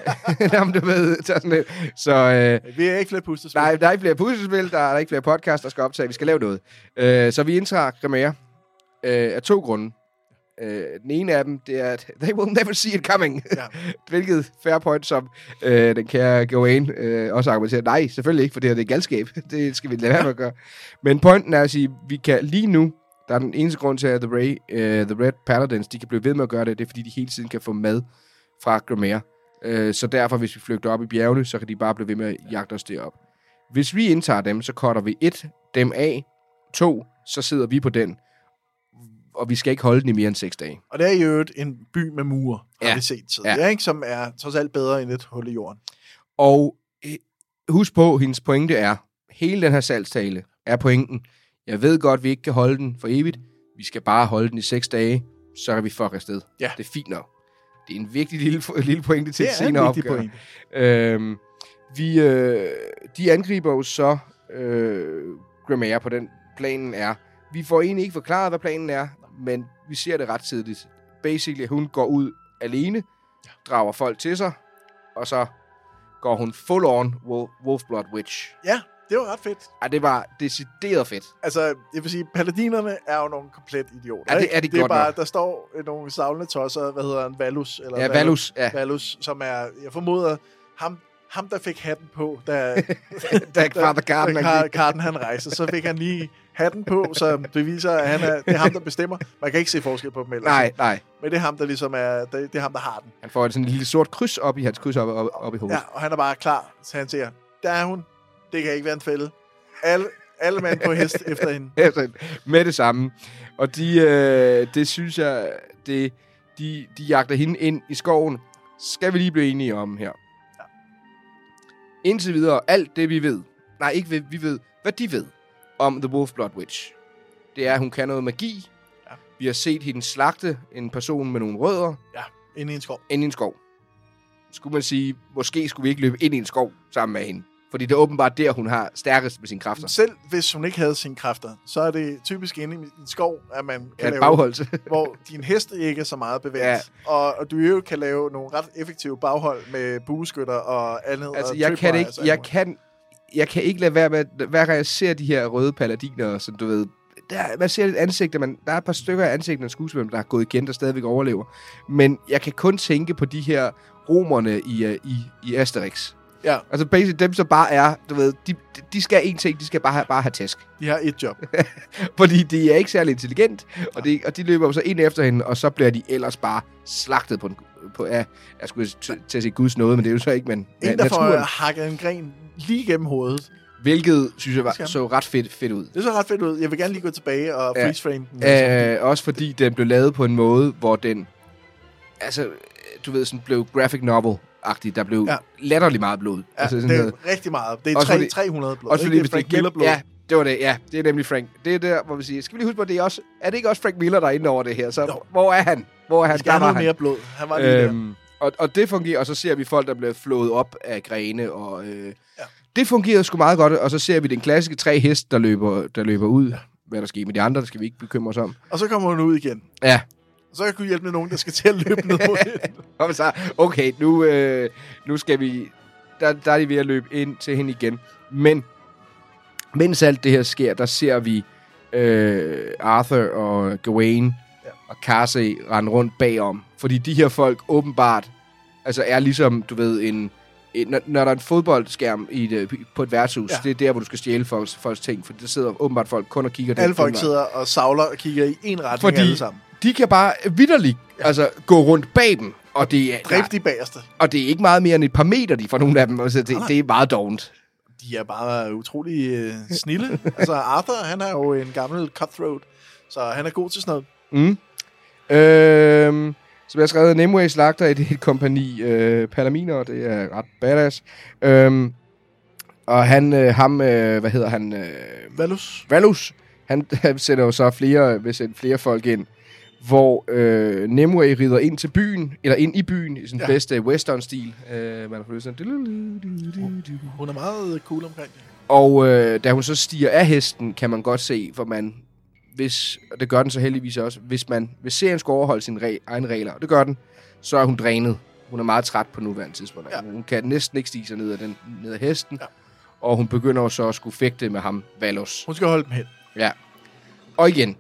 Jamen, du ved, så, sådan, lidt. så øh, Vi er ikke flere pustespil. nej, der er ikke flere puslespil, der er ikke flere podcast, der skal optage, vi skal lave noget. Øh, så vi Grimere øh, af to grunde. Øh, den ene af dem, det er, at they will never see it coming. Ja. Hvilket fair point, som øh, den kære Gawain øh, også argumenterer. Nej, selvfølgelig ikke, for det her det er galskab. det skal vi lade være med at gøre. Men pointen er at sige, vi kan lige nu, der er den eneste grund til, at The, Ray, uh, The Red Paladins, de kan blive ved med at gøre det, det er, fordi de hele tiden kan få mad fra Grimere. Øh, så derfor, hvis vi flygter op i bjergene, så kan de bare blive ved med at jagte os derop. Hvis vi indtager dem, så cutter vi et, dem af, to, så sidder vi på den, og vi skal ikke holde den i mere end seks dage. Og det er i øvrigt en by med mure, har Ja. vi set tidligere, Ja. ja. ikke? som er trods alt bedre end et hul i jorden. Og øh, husk på, hendes pointe er, hele den her salgstale er pointen. Jeg ved godt, vi ikke kan holde den for evigt. Vi skal bare holde den i seks dage, så kan vi fuck afsted. Ja. Det er fint nok. Det er en vigtig lille, lille pointe til Det et er en senere opgør. pointe. Øhm, vi, øh, de angriber jo så øh, Grimere på den. Planen er. Vi får egentlig ikke forklaret, hvad planen er, men vi ser det ret tidligt. Basically, hun går ud alene, drager folk til sig, og så går hun full on Wolf- Wolfblood Witch. Ja, det var ret fedt. Ej, det var decideret fedt. Altså, jeg vil sige, paladinerne er jo nogle komplet idioter. Ja, det er de det er godt bare, nok. Der står nogle savlende tosser, hvad hedder han, Valus? Eller Ja, Valus, ja. Valus, som er, jeg formoder, ham, ham der fik hatten på, da, Da Father Garden, da gik. Carden han rejste, så fik han lige hatten på, så det viser, at han er, det er ham, der bestemmer. Man kan ikke se forskel på dem ellers. Nej, nej. Men det er ham, der ligesom er, det, det er ham, der har den. Han får sådan en lille sort kryds op i hans kryds op, op, op i hovedet. Ja, og han er bare klar, så han siger, der er hun, Det kan ikke være en fælde. Alle, alle mand på hest efter hende. Med det samme. Og de, øh, det synes jeg, det, de, de jagter hende ind i skoven. Skal vi lige blive enige om her. Ja. Indtil videre, alt det vi ved, nej ikke hvad vi ved, hvad de ved om The Wolf Blood Witch, det er, at hun kan noget magi. Ja. Vi har set hende slagte en person med nogle rødder Ja, inde i en skov. ind i en skov. Skulle man sige, måske skulle vi ikke løbe ind i en skov sammen med hende. Fordi det er åbenbart der, hun har stærkest med sine kræfter. Selv hvis hun ikke havde sine kræfter, så er det typisk inde i en skov, at man kan Kan lave, bagholde hvor din hest ikke er så meget bevæget. Ja. Ja. Og, og du jo kan lave nogle ret effektive baghold med bueskytter og andet. Altså, og jeg kan ikke, og alt jeg kan, jeg kan ikke lade være med, at- hver gang jeg ser de her røde paladiner, som du ved, der, man ser et ansigt, man, der er et par stykker af ansigtene af skuespillere, der har gået igen, der stadigvæk overlever. Men jeg kan kun tænke på de her romerne i, uh, i, i Asterix. Ja, Altså basic, dem som bare er, du ved, de, de skal en ting, de skal bare have, bare have tæsk. de har et job. Fordi de er ikke særlig intelligent, og, de, og de løber så ind efter hende, og så bliver de ellers bare slagtet på, en, på af, jeg skulle til at sige Guds nåde, men det er jo så ikke, men En, ja, der får naturen. hakket en gren lige gennem hovedet. Hvilket, synes jeg, var, så ret fedt, fedt ud. Det så ret fedt ud. Jeg vil gerne lige gå tilbage og Ja. freeze frame den. altså. Øh, også fordi den blev lavet på en måde, hvor den, altså, du ved, sådan blev graphic novel-agtig. Der blev ja. Ja. latterlig meget blod. Ja, altså, det er rigtig meget. Det er Også 3, fordi- 300 blod. også fordi, det er Frank det Miller blod. Ja, det var det, ja. Det er nemlig Frank. Det er der, hvor vi siger, skal vi lige huske på, det er, også, er det ikke også Frank Miller, der er inde over det her? Så Jo. hvor er han? Hvor er han? Han skal have Der var noget mere blod. Han var lige der. Øhm, og, og det fungerer, og så ser vi folk, der bliver flået op af grene, og øh, ja. det fungerede sgu meget godt, og så ser vi den klassiske tre hest, der løber, der løber ud. Ja. Hvad der sker med de andre, der skal vi ikke bekymre os om. Og så kommer hun ud igen. Ja, så kan jeg kunne hjælpe med nogen, der skal til at løbe ned mod og så, okay, nu, øh, nu skal vi, der, der er de ved at løbe ind til hende igen. Men, mens alt det her sker, der ser vi øh, Arthur og Gawain ja. og Carsey rende rundt bagom. Fordi de her folk åbenbart altså er ligesom, du ved, en, en når, når der er en fodboldskærm i et, på et værtshus, ja. Det er der, hvor du skal stjæle folks, folks ting. For der sidder åbenbart folk kun og kigger Alle folk sidder og savler og kigger i en retning Fordi alle sammen. De kan bare vidderligt altså, gå rundt bag dem. Og det, er, Dræb de bagerste. og det er ikke meget mere end et par meter, de får nogle af dem. Altså, det, det er meget dovent. De er bare utrolig øh, snille. altså Arthur, han er jo en gammel cutthroat. Så han er god til sådan noget. Mm. Øhm, jeg har skrevet, Nimue slagter et, et kompani øh, palaminer, det er ret badass. Øhm, og han, øh, ham, øh, hvad hedder han? Øh, Valus. Valus, han, han sætter jo så flere, vil sætte flere folk ind, hvor øh, Nimue rider ind til byen, eller ind i byen, i sin ja. Bedste western-stil. Øh, man fået sådan... Hun er meget cool omkring det. Og øh, da hun så stiger af hesten, kan man godt se, for man, hvis, og det gør den så heldigvis også, hvis man hvis serien skal overholde sine re- egne regler, og det gør den, så er hun drænet. Hun er meget træt på nuværende tidspunkt. Ja. Hun kan næsten ikke stige sig ned af, den, ned af hesten, ja. Og hun begynder så at skulle fægte med ham, Valos. Hun skal holde dem hen. Ja. Og igen,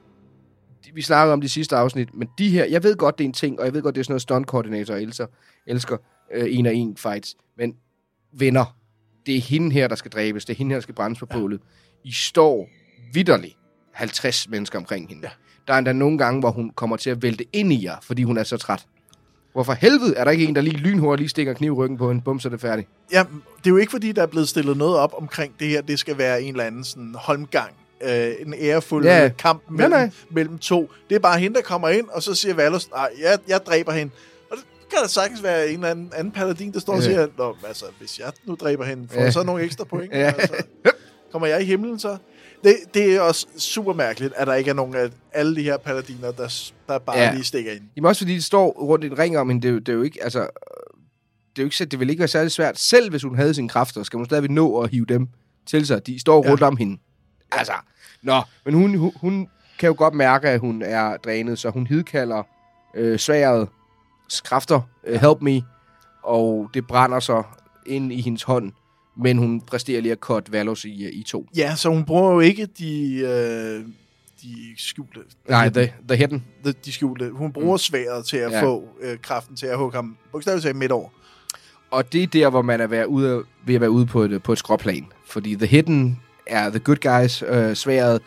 vi snakker om de sidste afsnit, men de her, jeg ved godt, det er en ting, og jeg ved godt, det er sådan noget stunt-koordinator elsker, elsker øh, en og en fights, men venner, det er hende her, der skal dræbes, det er hende her, der skal brændes på bålet. I står vidderligt 50 mennesker omkring hende. Ja. Der er endda nogle gange, hvor hun kommer til at vælte ind i jer, fordi hun er så træt. Hvorfor helvede er der ikke en, der lige lynhurtigt lige stikker kniv i ryggen på hende, bum, så er det færdigt. Ja, det er jo ikke, fordi der er blevet stillet noget op omkring det her. Det skal være en eller anden sådan holmgang. Øh, en ærefuld Ja. ja. kamp mellem, nej. mellem to. Det er bare hende, der kommer ind, og så siger Valus, nej, jeg, jeg dræber hende. Og det kan da sagtens være en eller anden, anden paladin, der står og Ja. siger, Nå, altså, hvis jeg nu dræber hende, får Ja. så nogle ekstra point. Ja. Altså, kommer jeg i himlen så? Det, det er også super mærkeligt, at der ikke er nogen af alle de her paladiner, der, der bare Ja. ja. lige stikker ind. Jamen også fordi de står rundt i en ring om hende, det er jo, det er jo ikke, altså, det er jo ikke, så- det vil ikke være særlig svært. Selv hvis hun havde sine kræfter, skal hun stadigvæk nå at hive dem til sig. De står Ja. rundt om hende. Altså, nå, men hun, hun, hun kan jo godt mærke, at hun er drænet, så hun hidkalder øh, sværet kræfter, øh, help me, og det brænder så ind i hendes hånd, men hun præsterer lige at cut Valos i, i to. Ja, så hun bruger jo ikke de, øh, de skjulte... Nej, the, the hidden. de, de skjulte. Hun bruger sværet til at Ja. få øh, kraften til at hugge ham bogstaveligt talt midt over. Og det er der, hvor man er ved at, ude, ved at være ude på et, på et skråplan. Fordi The Hidden er the good guys. Øh, sværet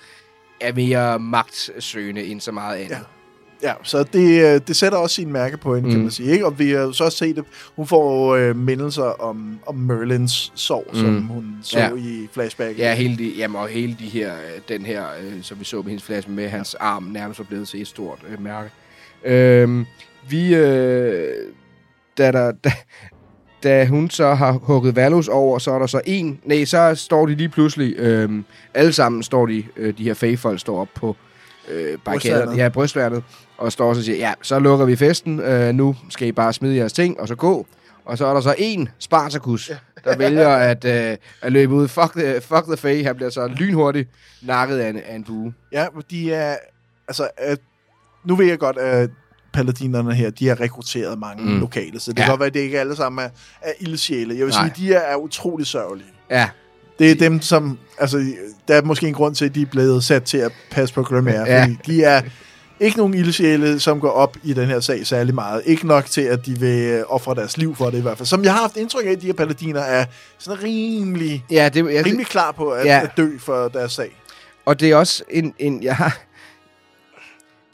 er mere magtsøgende end så meget andet. Ja. Ja, så det, øh, det sætter også sin mærke på hende, mm. kan man sige. Ikke? Og vi har jo så også set det. Hun får øh, mindelser om, om Merlins sorg, mm. som hun så Ja. i flashback. Ja, hele de, jamen, og hele de her, øh, den her, øh, som vi så med hendes flash med hans arm, nærmest var blevet til et stort øh, mærke. Øhm, vi, øh, da, der, da, da hun så har hugget Valos over, så er der så en, nej, så står de lige pludselig, øh, alle sammen står de, øh, de her fagfolk står op på øh, barrikaderne, ja, brystværnet, og står så og siger, ja, så lukker vi festen, øh, nu skal I bare smide jeres ting, og så gå. Og så er der så en Spartacus, ja. der vælger at, øh, at løbe ud. Fuck the, fuck the Fae. Han bliver så lynhurtigt nakket af en, af en bue. Ja, de er... Altså, øh, nu ved jeg godt, at paladinerne her, de har rekrutteret mange Mm. lokale, så det Ja. kan godt være, at det ikke alle sammen er, er ildsjæle. Jeg vil Nej. sige, de er, er utrolig sørgelige. Ja, Det er dem, som... Altså, der er måske en grund til, at de er blevet sat til at passe på Grimaire, Ja. fordi de er ikke nogen ildsjæle, som går op i den her sag særlig meget. Ikke nok til, at de vil øh, ofre deres liv for det i hvert fald. Som jeg har haft indtryk af, at de her paladiner er sådan rimelig, ja, det, jeg, rimelig klar på at, ja. at dø for deres sag. Og det er også en, en jeg har...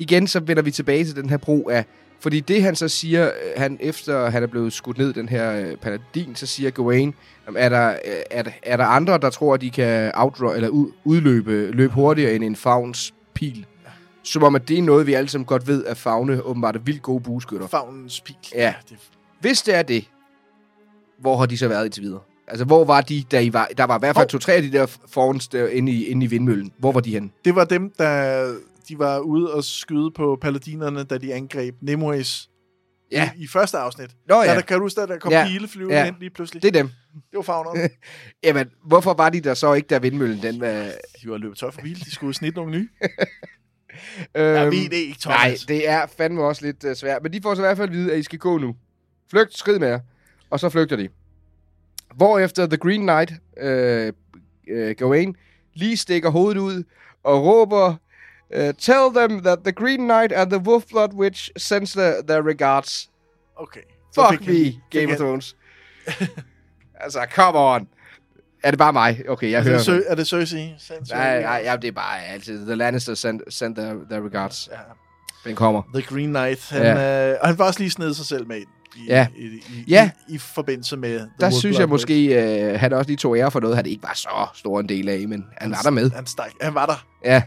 Igen, så vender vi tilbage til den her brug af... Fordi det, han så siger, øh, han efter han er blevet skudt ned, den her øh, paladin, så siger Gawain, "Jamen, er der, øh, er, der- er der andre, der tror, at de kan outdraw, eller ud, udløbe løbe hurtigere end en fauns pil? Som om, at det er noget, vi alle sammen godt ved, at fagne åbenbart er vildt gode bueskytter. Fagnens pil. Ja. Hvis det er det, hvor har de så været indtil videre? Altså, hvor var de, da I var... Der var i hvert fald Hov. to-tre af de der fawns der inde i, inde i vindmøllen. Hvor var de henne? det var dem, der de var ude og skyde på paladinerne, da de angreb Nemois Ja. i, i første afsnit. Nå Ja. ja, Der, kan du huske, at der kom Ja. pile flyvende Ja. hen lige pludselig? det er dem. det var fagnerne. Jamen, hvorfor var de der så ikke, der vindmøllen den var... de var løbet tør for bil. De skulle snit nogle nye. Øhm, Jeg ved det ikke, Thomas. Nej, det er fandme også lidt uh, svært. Men de får så i hvert fald at vide, at I skal gå nu. Flygt, skrid med jer. Og så flygter de. Hvorefter The Green Knight, øh, øh, Gawain, lige stikker hovedet ud og råber, øh, Tell them that the Green Knight and the Wolfblood Witch sends the, their regards. Okay. Så Fuck me, han- fik Game of han- Thrones. altså, come on. Er det bare mig? Okay, jeg Er hører. det, Sø- er det Cersei? Sands Nej, nej, ja, det er bare altid. The Lannister send, send their, their regards. Ja. Den kommer. The Green Knight. Han, Ja. øh, og han var også lige snedet sig selv med ind. I, Ja. I, i, Ja. i, i forbindelse med... The Der synes jeg måske, øh, han også lige tog ære for noget, han ikke var så stor en del af, men han var der med. Han, stak, han var der. Ja.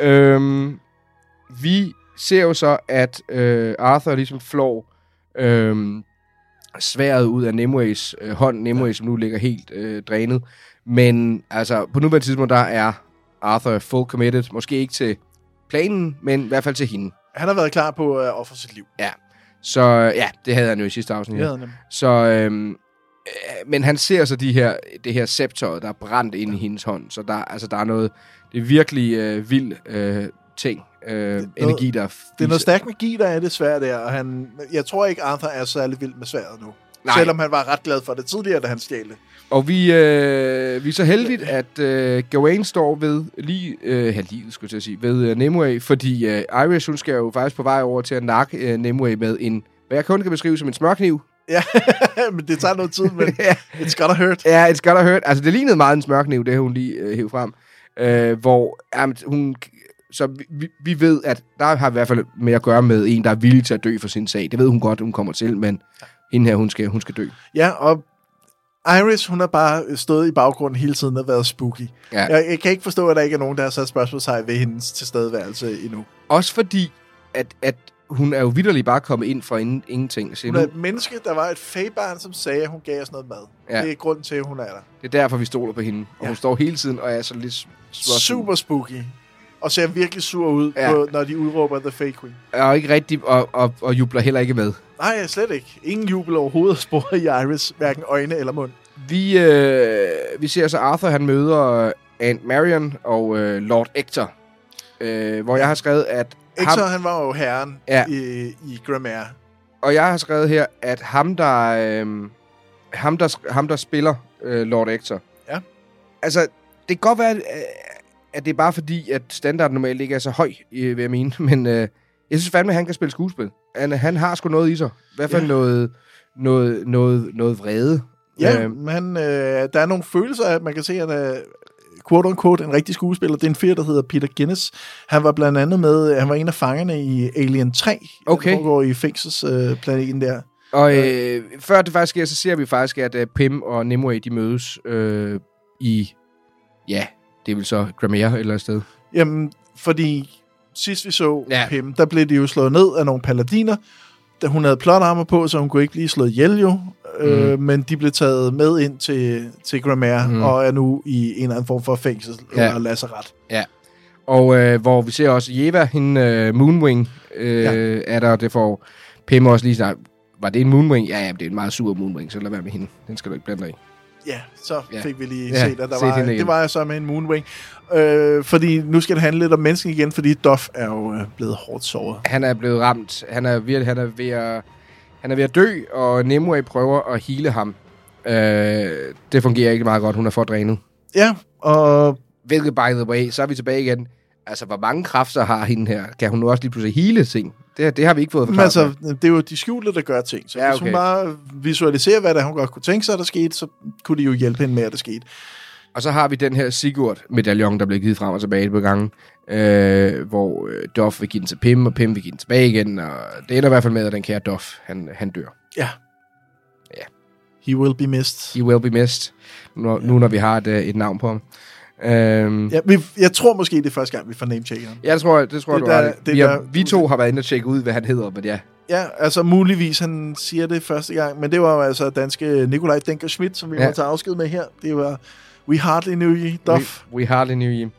øhm, vi ser jo så, at øh, Arthur ligesom flår øh, sværet ud af Nemoys øh, hånd. Nimue, som nu ligger helt øh, drænet. Men altså, på nuværende tidspunkt, der er Arthur full committed. Måske ikke til planen, men i hvert fald til hende. Han har været klar på at ofre sit liv. Ja. Så ja, det havde han jo i sidste afsnit. Det havde han. Så, øhm, øh, men han ser så de her, det her scepter, der er brændt ind i hendes hånd. Så der, altså, der er noget, det er virkelig øh, vild øh, ting, øh, energi, der Det er noget stærk magi, der er det svært der, og han, jeg tror ikke, Arthur er særlig vild med sværet nu. Nej. Selvom han var ret glad for det tidligere, da han stjal det. Og vi, øh, vi er så heldigt, at øh, Gawain står ved lige, øh, her livet, skulle jeg sige, ved øh, Nimue, fordi øh, Iris, hun skal jo faktisk på vej over til at nakke øh, Nimue med en, hvad jeg kun kan beskrive som en smørkniv. Ja, men det tager noget tid, men ja, it's gotta hurt. Ja, it's gotta hurt. Altså, det lignede meget en smørkniv, det hun lige øh, hævde frem. Øh, hvor jamen, hun... Så vi- vi, ved, at der har i hvert fald med at gøre med en, der er villig til at dø for sin sag. Det ved hun godt, hun kommer til, men hende her, hun skal, hun skal dø. Ja, og Iris, hun har bare stået i baggrunden hele tiden og været spooky. Ja. Jeg, jeg kan ikke forstå, at der ikke er nogen, der har sat spørgsmålstegn ved hendes tilstedeværelse endnu. Også fordi, at, at hun er jo vidderligt bare kommet ind fra ingen, ingenting. Så Hun nu, er et menneske, der var et fagbarn, som sagde, at hun gav os noget mad. Ja. Det er grunden til, at hun er der. det er derfor, vi stoler på hende. Og Ja. hun står hele tiden og er så lidt. Super spooky. Og ser virkelig sur ud, Ja. på, når de udråber The Fake Queen. Og ikke rigtig, og, og, og jubler heller ikke med. Nej, slet ikke. Ingen jubel overhovedet spor i Iris, hverken øjne eller mund. Vi, øh, vi ser så Arthur, han møder Aunt Marion og øh, Lord Ector. Øh, hvor jeg har skrevet, at så, ham, han var jo herren Ja. i, i Grammaire. og jeg har skrevet her, at ham, der, øh, ham, der, ham, der spiller øh, Lord Ector. Ja. Altså, det kan godt være, øh, at det er bare fordi, at standarden normalt ikke er så høj, øh, vil jeg mene. Men øh, jeg synes fandme, at han kan spille skuespil. Han, han har sgu noget i sig. I hvert fald Ja. noget, noget, noget, noget vrede. Ja, Øh, men øh, der er nogle følelser, at man kan se, at er quote unquote, en rigtig skuespiller. Det er en fyr, der hedder Peter Guinness. Han var blandt andet med, han var en af fangerne i Alien 3. Okay. Der foregår i fængselsplaneten øh, der. Og øh, før det faktisk sker, så ser vi faktisk, at øh, Pim og Nimue, de mødes øh, i, ja, det er vel så Gramere et eller andet sted. Jamen, fordi sidst vi så Ja. Pim, der blev de jo slået ned af nogle paladiner. Da hun havde plot armor på, så hun kunne ikke blive slået ihjel jo. Mm. Øh, men de blev taget med ind til, til Gramere, Mm. og er nu i en eller anden form for fængsel Ja. eller lazaret. Ja. Og øh, hvor vi ser også Jeva, hende øh, Moonwing, øh. Ja. er der, det får Pim også lige snart. Var det en Moonwing? Ja, ja, det er en meget sur Moonwing, så lad være med hende. Den skal du ikke blande dig i. Ja, så Ja. fik vi lige Ja, set, at der var, det var så med en Moonwing. Øh, fordi nu skal det handle lidt om mennesken igen, fordi Duff er jo øh, blevet hårdt såret. Han er blevet ramt. Han er ved, han er ved, at, han er ved at dø, og Nimue prøver at hele ham. Øh, det fungerer ikke meget godt. Hun er for drænet. Ja, og Hvilket, by the way, så er vi tilbage igen. Altså, hvor mange kræfter har hende her? Kan hun nu også lige pludselig hele ting? Det, det har vi ikke fået Men forklaret. altså, det er jo de skjulte, der gør ting. Så Ja, ja, okay. hvis hun bare visualiserer, hvad der hun godt kunne tænke sig, der skete, så kunne de jo hjælpe hende med, at det skete. Og så har vi den her Sigurd-medaljon, der bliver givet frem og tilbage på gangen, øh, hvor øh, Duff vil give den til Pim, og Pim vil give den tilbage igen, og det ender i hvert fald med, at den kære Duff, han, han dør. Ja. Ja. He will be missed. He will be missed, nu, nu når vi har et, øh, et navn på ham. Øhm, ja. Ja, vi, jeg tror måske, det er første gang, vi får name-checker ham. Jeg tror, det tror Det det du der- har. det Vi, har, der- vi to har været inde og tjekke ud, hvad han hedder, men ja. Ja, altså muligvis, han siger det første gang, men det var jo altså danske Nikolaj Denker Schmidt, som vi Ja. ja. må tage afsked med her. Det var We Hardly Knew You, Duff. We, we hardly knew you.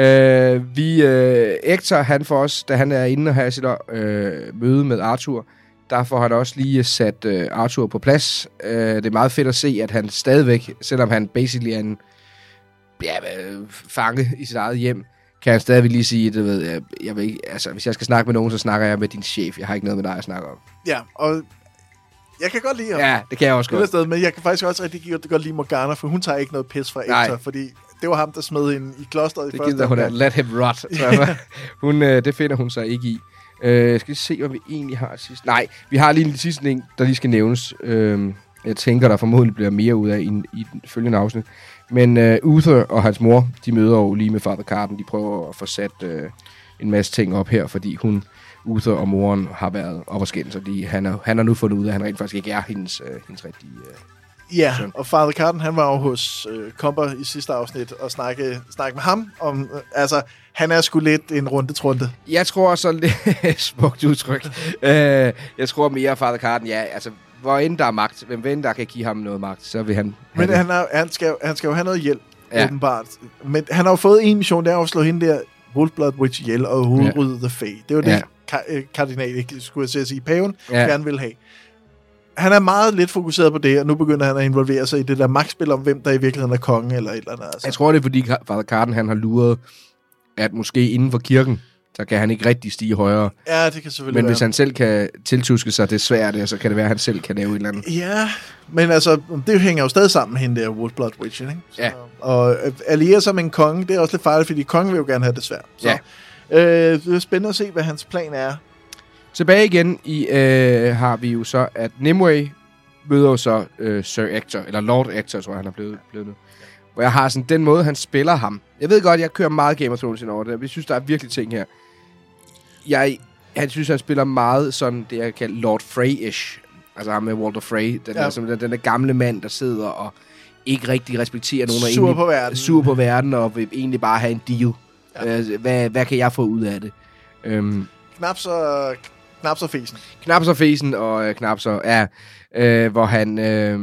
Øh, vi, øh, Hector, han får også, da han er inde og har sit øh, møde med Arthur, der får han også lige sat øh, Arthur på plads. Øh, det er meget fedt at se, at han stadigvæk, selvom han basically er en ja, fange i sit eget hjem, kan han stadigvæk lige sige, du ved, jeg, jeg vil ikke, altså, hvis jeg skal snakke med nogen, så snakker jeg med din chef. Jeg har ikke noget med dig at snakke om. Ja, og jeg kan godt lide ham. Ja, det kan jeg også godt. sted, men jeg kan faktisk også rigtig godt, lide Morgana, for hun tager ikke noget pis fra. Hector, fordi det var ham, der smed hende i klosteret i Det første gider hun at let him rot. Hun, øh, det finder hun sig ikke i. Øh, skal vi se, hvad vi egentlig har sidst. Nej, vi har lige en sidste ting, der lige skal nævnes. Øh, jeg tænker, der formodentlig bliver mere ud af i, i den følgende afsnit. Men øh, Uther og hans mor, de møder jo lige med Father Carden. De prøver at få sat øh, en masse ting op her, fordi hun, Uther og moren har været op og skændes, og de, han, er, han har nu fundet ud af, at han rent faktisk ikke er hendes, øh, hendes rigtige... Øh. Ja, søn. og Father Carden, han var jo hos øh, Komper i sidste afsnit og snakke, snakke med ham om, øh, altså, han er sgu lidt en rundetrunde. Jeg tror så lidt smukt udtryk. øh, jeg tror mere, at Father Carden, ja, altså, hvor end der er magt, hvem end der kan give ham noget magt, så vil han... Men han, er, han, skal, han skal jo have noget hjælp, Ja. ja. åbenbart. Men han har jo fået en mission, det er at slå hende der Wolfblood Witch ihjel og hovedrydde The Fae. Det var det, Ja. ja. ka- øh, kardinal, skulle jeg sige, paven Ja. ja. gerne vil have. Han er meget lidt fokuseret på det, og nu begynder han at involvere sig i det der magtspil om, hvem der i virkeligheden er konge eller et eller andet. Altså. Jeg tror, det er, fordi Father Carden, han har luret, at måske inden for kirken, så kan han ikke rigtig stige højere. Ja, det kan selvfølgelig Men være. hvis han selv kan tiltuske sig det svært, så kan det være, at han selv kan lave et eller andet. Ja, men altså, det hænger jo stadig sammen med hende der, Wolfblood Witch, ikke? Så, Ja. Og alliere sig med en konge, det er også lidt farligt, fordi kongen vil jo gerne have det svært. Så, Ja. øh, det er spændende at se, hvad hans plan er. Tilbage igen i, øh, har vi jo så, at Nimue møder jo så øh, Sir Ector, eller Lord Ector, tror jeg, han er blevet, blevet nu. Hvor jeg har sådan den måde, han spiller ham. Jeg ved godt, jeg kører meget Game of Thrones ind over det. Vi synes, der er virkelig ting her. Jeg, han synes, han spiller meget sådan det, jeg kalder Lord Frey-ish. Altså ham med Walter Frey. Den, ja. Der, som, den, den der gamle mand, der sidder og ikke rigtig respekterer nogen. og Sur egentlig- på verden. Sur på verden, og vil egentlig bare have en deal. Ja. Øh, hvad, hvad kan jeg få ud af det? Øhm, Knap så, knap så fesen. knap så fesen og øh, knap så, ja, øh, hvor han, øh,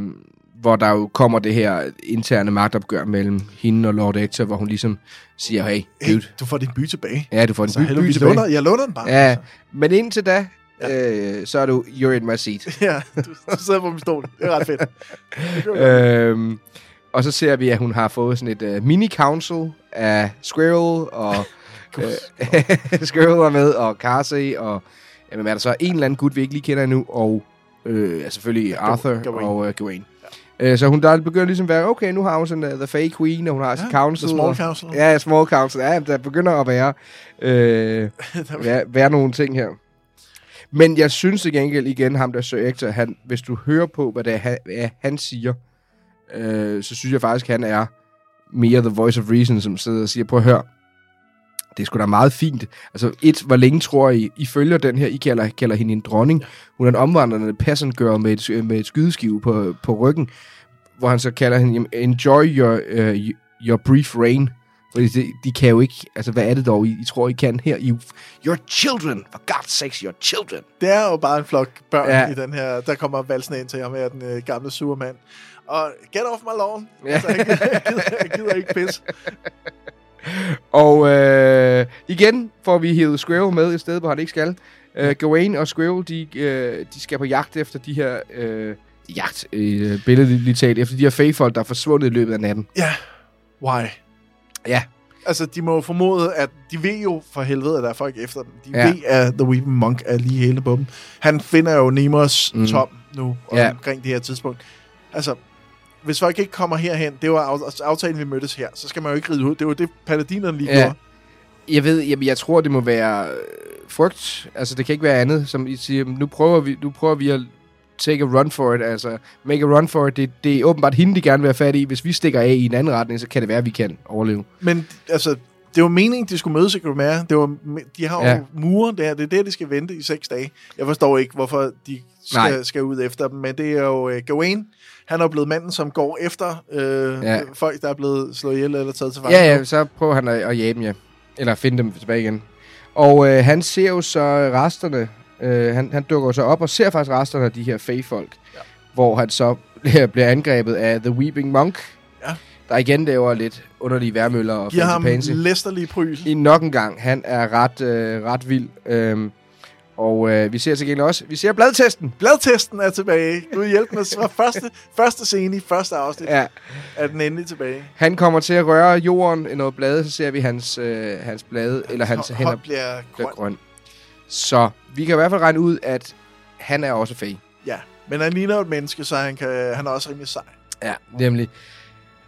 hvor der jo kommer det her interne magtopgør mellem hende og Lord Ector, hvor hun ligesom siger, hey, Hey, dude, du får din by tilbage. ja, du får en Så by, helvede, by vi tilbage. låner, jeg låner den bare. Ja, Altså. men indtil da, øh, så er du, you're in my seat. ja du, du sidder på min stol. Det er ret fedt. Øhm, og så ser vi, at hun har fået sådan et uh, mini-council af Squirrel, og øh, Squirrel er med, og Carsey, og jamen, er der så en eller anden gut, vi ikke lige kender endnu, og øh, ja, selvfølgelig Arthur Gawain. og uh, Gawain. Øh, så hun der begynder ligesom at være, okay, nu har hun sådan uh, The Fake Queen, og hun har sit Ja, council. The Small og, Council. Ja, Small Council. Ja, der begynder at være, øh, være, være nogle ting her. Men jeg synes til gengæld igen, ham der Sir Ector, han, hvis du hører på, hvad, det er, han, hvad han siger, øh, så synes jeg faktisk, han er mere The Voice of Reason, som sidder og siger, prøv at høre, det er sgu da meget fint. Altså, et, hvor længe tror I, I følger den her, I kalder, kalder hende en dronning. Hun er en omvandrende girl med et, med et skydeskive på, på ryggen, hvor han så kalder hende, enjoy your, uh, your brief reign. Fordi de, de kan jo ikke, altså hvad er det dog, I, I tror, I kan her? I, your children, for God's sakes, your children. Det er jo bare en flok børn Ja. i den her, der kommer valsende ind til ham her, den øh, gamle surmand. Og get off my lawn. Ja. Altså, jeg, gider, jeg, gider, jeg gider ikke pis. Og øh, igen får vi hivet Squirrel med et sted, hvor han ikke skal. Øh, Gawain og Squirrel, de, øh, de skal på jagt efter de her... Øh, jagt, øh, billedligt talt, efter de her fagfolk, der er forsvundet i løbet af natten. Ja, why? Ja. Altså, de må jo formode, at de ved jo for helvede, at der er folk efter dem. De Ja. ja. ved, at The Weeping Monk er lige hele på dem. Han finder jo Nemos Mm. tom nu, Ja. omkring det her tidspunkt. Altså, hvis folk ikke kommer herhen, det var af- aftalen, vi mødtes her, så skal man jo ikke ride ud. Det var det, paladinerne lige Ja. gjorde. Jeg ved, jamen, jeg tror, det må være øh, frygt. Altså, det kan ikke være andet, som I siger, nu prøver vi, nu prøver vi at take a run for it, altså make a run for it. Det, det er åbenbart hende, de gerne vil have fat i. Hvis vi stikker af i en anden retning, så kan det være, at vi kan overleve. Men altså, det var meningen, de skulle mødes i Grimere. Det var, de har jo Ja. muren der. Det er det, de skal vente i seks dage. Jeg forstår ikke, hvorfor de Nej. skal, skal ud efter dem. Men det er jo uh, Gawain. Han er jo blevet manden, som går efter øh, Ja. folk, der er blevet slået ihjel eller taget til fange. Ja, ja, så prøver han at, at jage dem, ja. Eller finde dem tilbage igen. Og øh, han ser jo så resterne. Øh, han, han dukker så op og ser faktisk resterne af de her fagfolk. Ja. Hvor han så bliver angrebet af The Weeping Monk. Ja. Der igen laver lidt underlige værmøller og Giver ham pansy. læsterlige pryl. I nok en gang. Han er ret, øh, ret vild. Øhm, og øh, vi ser til gengæld også, vi ser bladtesten. Bladtesten er tilbage. Gud hjælp mig. Fra første, første scene i første afsnit Ja. er den endelig tilbage. Han kommer til at røre jorden i noget blade, så ser vi hans, øh, hans blade, eller hans hænder bliver bliver grøn. grøn. Så vi kan i hvert fald regne ud, at han er også fag. Ja, men han ligner jo et menneske, så han, kan, han er også rimelig sej. Ja, nemlig.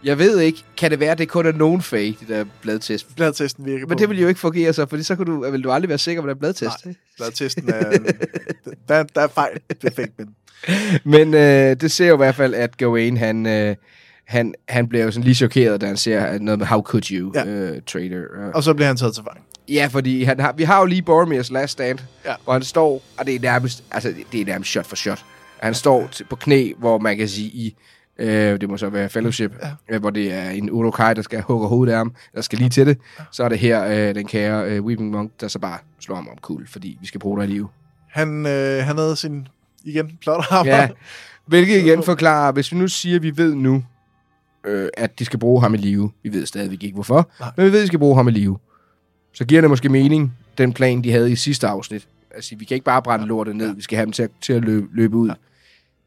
Jeg ved ikke, kan det være, at det kun er nogen fag, det der bladtest? Bladtesten virker Men på. det vil jo ikke fungere så, fordi så kan du, vil du aldrig være sikker på, det er bladtest. Nej. Bladtesten er... der, der er fejl. Perfekt, men... Men øh, det ser jo i hvert fald, at Gawain, han, øh, han, han bliver jo sådan lige chokeret, da han ser noget med How Could You, ja. Øh, Trader. Og så bliver han taget til fange. Ja, fordi han har, vi har jo lige Boromirs last stand, Ja. hvor han står, og det er nærmest, altså, det er nærmest shot for shot. Han står på knæ, hvor man kan sige i, øh, det må så være Fellowship, ja. øh, hvor det er en Urukai, der skal hugge hovedet af ham, der skal lige til det. Så er det her øh, den kære øh, Weeping Monk, der så bare slår ham om kul, fordi vi skal bruge dig i live. Han, øh, han havde sin, igen, plothammer. Ja, hvilket igen forklarer, hvis vi nu siger, at vi ved nu, øh, at de skal bruge ham i live. Vi ved stadigvæk ikke, hvorfor. Nej. Men vi ved, at de skal bruge ham i live. Så giver det måske mening, den plan, de havde i sidste afsnit. Altså, vi kan ikke bare brænde lortet ned. Vi skal have dem til at, til at løbe, løbe ud.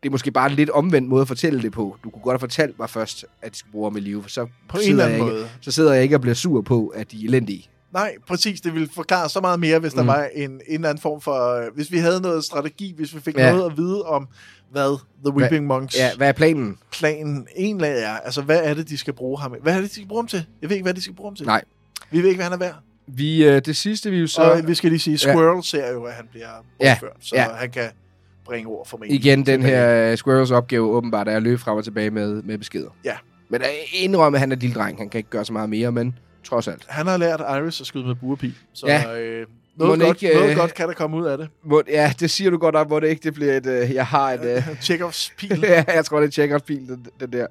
Det er måske bare en lidt omvendt måde at fortælle det på. Du kunne godt have fortalt mig først, at de skal bruge i live, for så, På en sidder eller jeg anden ikke, måde. så sidder jeg ikke og bliver sur på, at de er elendige. Nej, præcis. Det ville forklare så meget mere, hvis der Mm. var en, en eller anden form for... øh, Hvis vi havde noget strategi, hvis vi fik Ja. ja. noget at vide om, hvad The Weeping Monks Ja, hvad er planen? planen egentlig er. Altså, hvad er det, de skal bruge ham Hvad er det, de skal bruge ham til? Jeg ved ikke, hvad de skal bruge ham til. Nej. Vi ved ikke, hvad han er værd. Vi, øh, det sidste, vi jo så... Og vi skal lige sige, Squirrel ser jo, at han bliver Ja, bortført, så ja. han kan bringe ord for mig. Igen, den her Squirrels opgave åbenbart er at løbe frem og tilbage med, med beskeder. Ja. Men indrømme, at han er lille dreng. Han kan ikke gøre så meget mere, men trods alt. Han har lært Iris at skyde med buerpil, så Ja. øh, noget, godt, ikke, noget øh, godt kan der komme ud af det. Må, ja, det siger du godt op, hvor det ikke det bliver et... Uh, jeg har et... Uh, Chekhovs pil. ja, jeg tror, det er Checkers pil, den, den der.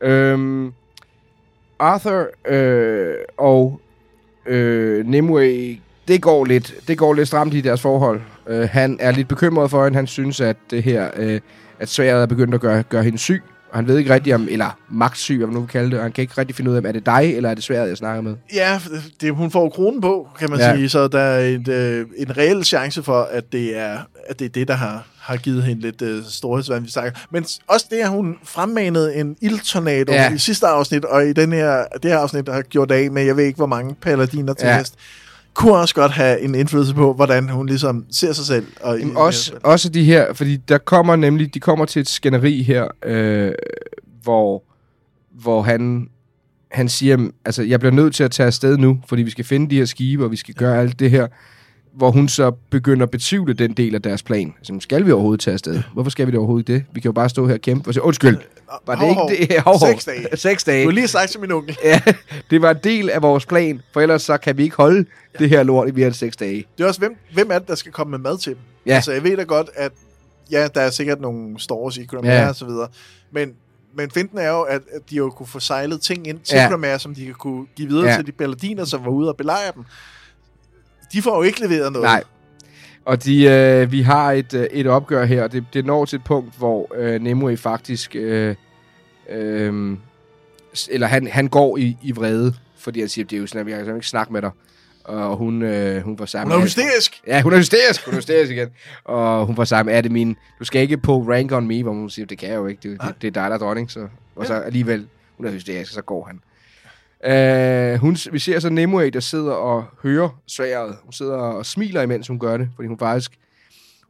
Øhm, Arthur øh, og øh, Nimue, det går lidt, det går lidt stramt i deres forhold. Øh, han er lidt bekymret for hende. Han synes, at det her, øh, at sværet er begyndt at gøre, gøre hende syg. Og han ved ikke rigtig om, eller magtsyg, hvad man nu vil kalde det. Og han kan ikke rigtig finde ud af, er det dig, eller er det sværet, jeg snakker med? Ja, det, hun får kronen på, kan man Ja. sige, så der er et, øh, en reel chance for, at det er, at det, er det, der har, har givet hende lidt øh, storhedsvand, vi snakker. Men også det, at hun fremmanede en ildtornado Ja. i sidste afsnit, og i den her, det her afsnit har gjort af med, jeg ved ikke, hvor mange paladiner til ja. hest, kunne også godt have en indflydelse på, hvordan hun ligesom ser sig selv. Og Jamen, også, også de her, fordi der kommer nemlig, de kommer til et skænderi her, øh, hvor, hvor han, han siger, altså, jeg bliver nødt til at tage afsted nu, fordi vi skal finde de her skibe, og vi skal gøre alt det her, hvor hun så begynder at betvivle den del af deres plan. Altså, skal vi overhovedet tage afsted? Hvorfor skal vi det overhovedet det? Vi kan jo bare stå her og kæmpe og sige, undskyld, Var det hov, ikke det? Hov, hov. Seks dage. Seks dage. Du har lige sagt til min onkel. Ja, det var en del af vores plan, for ellers så kan vi ikke holde ja. det her lort i mere end seks dage. Det er også, hvem, hvem er det, der skal komme med mad til dem? Ja. Altså, jeg ved da godt, at ja, der er sikkert nogle stores i Grammaire Ja. og så videre. Men, men finten er jo, at, de jo kunne få sejlet ting ind til Ja. Grammaire, som de kan kunne give videre ja. til de balladiner, som var ude og belejre dem. De får jo ikke leveret noget. Nej. Og de, øh, vi har et, øh, et opgør her, og det, det når til et punkt, hvor øh, Nimue faktisk... Øh, øh, eller han, han går i, i vrede, fordi han siger, det er jo sådan, at vi kan ikke snakke med dig. Og hun, øh, hun var sammen Hun er hysterisk. Ja, hun er hysterisk. Hun er hysterisk igen. Og hun var sammen, er det min... Du skal ikke på rank on me, hvor hun siger, det kan jeg jo ikke. Det, det, det er dig, der er dronning. Så, og så alligevel, hun er hysterisk, og så går han. Uh, hun, vi ser så Nimue, der sidder og hører sværet. Hun sidder og smiler, imens hun gør det, fordi hun faktisk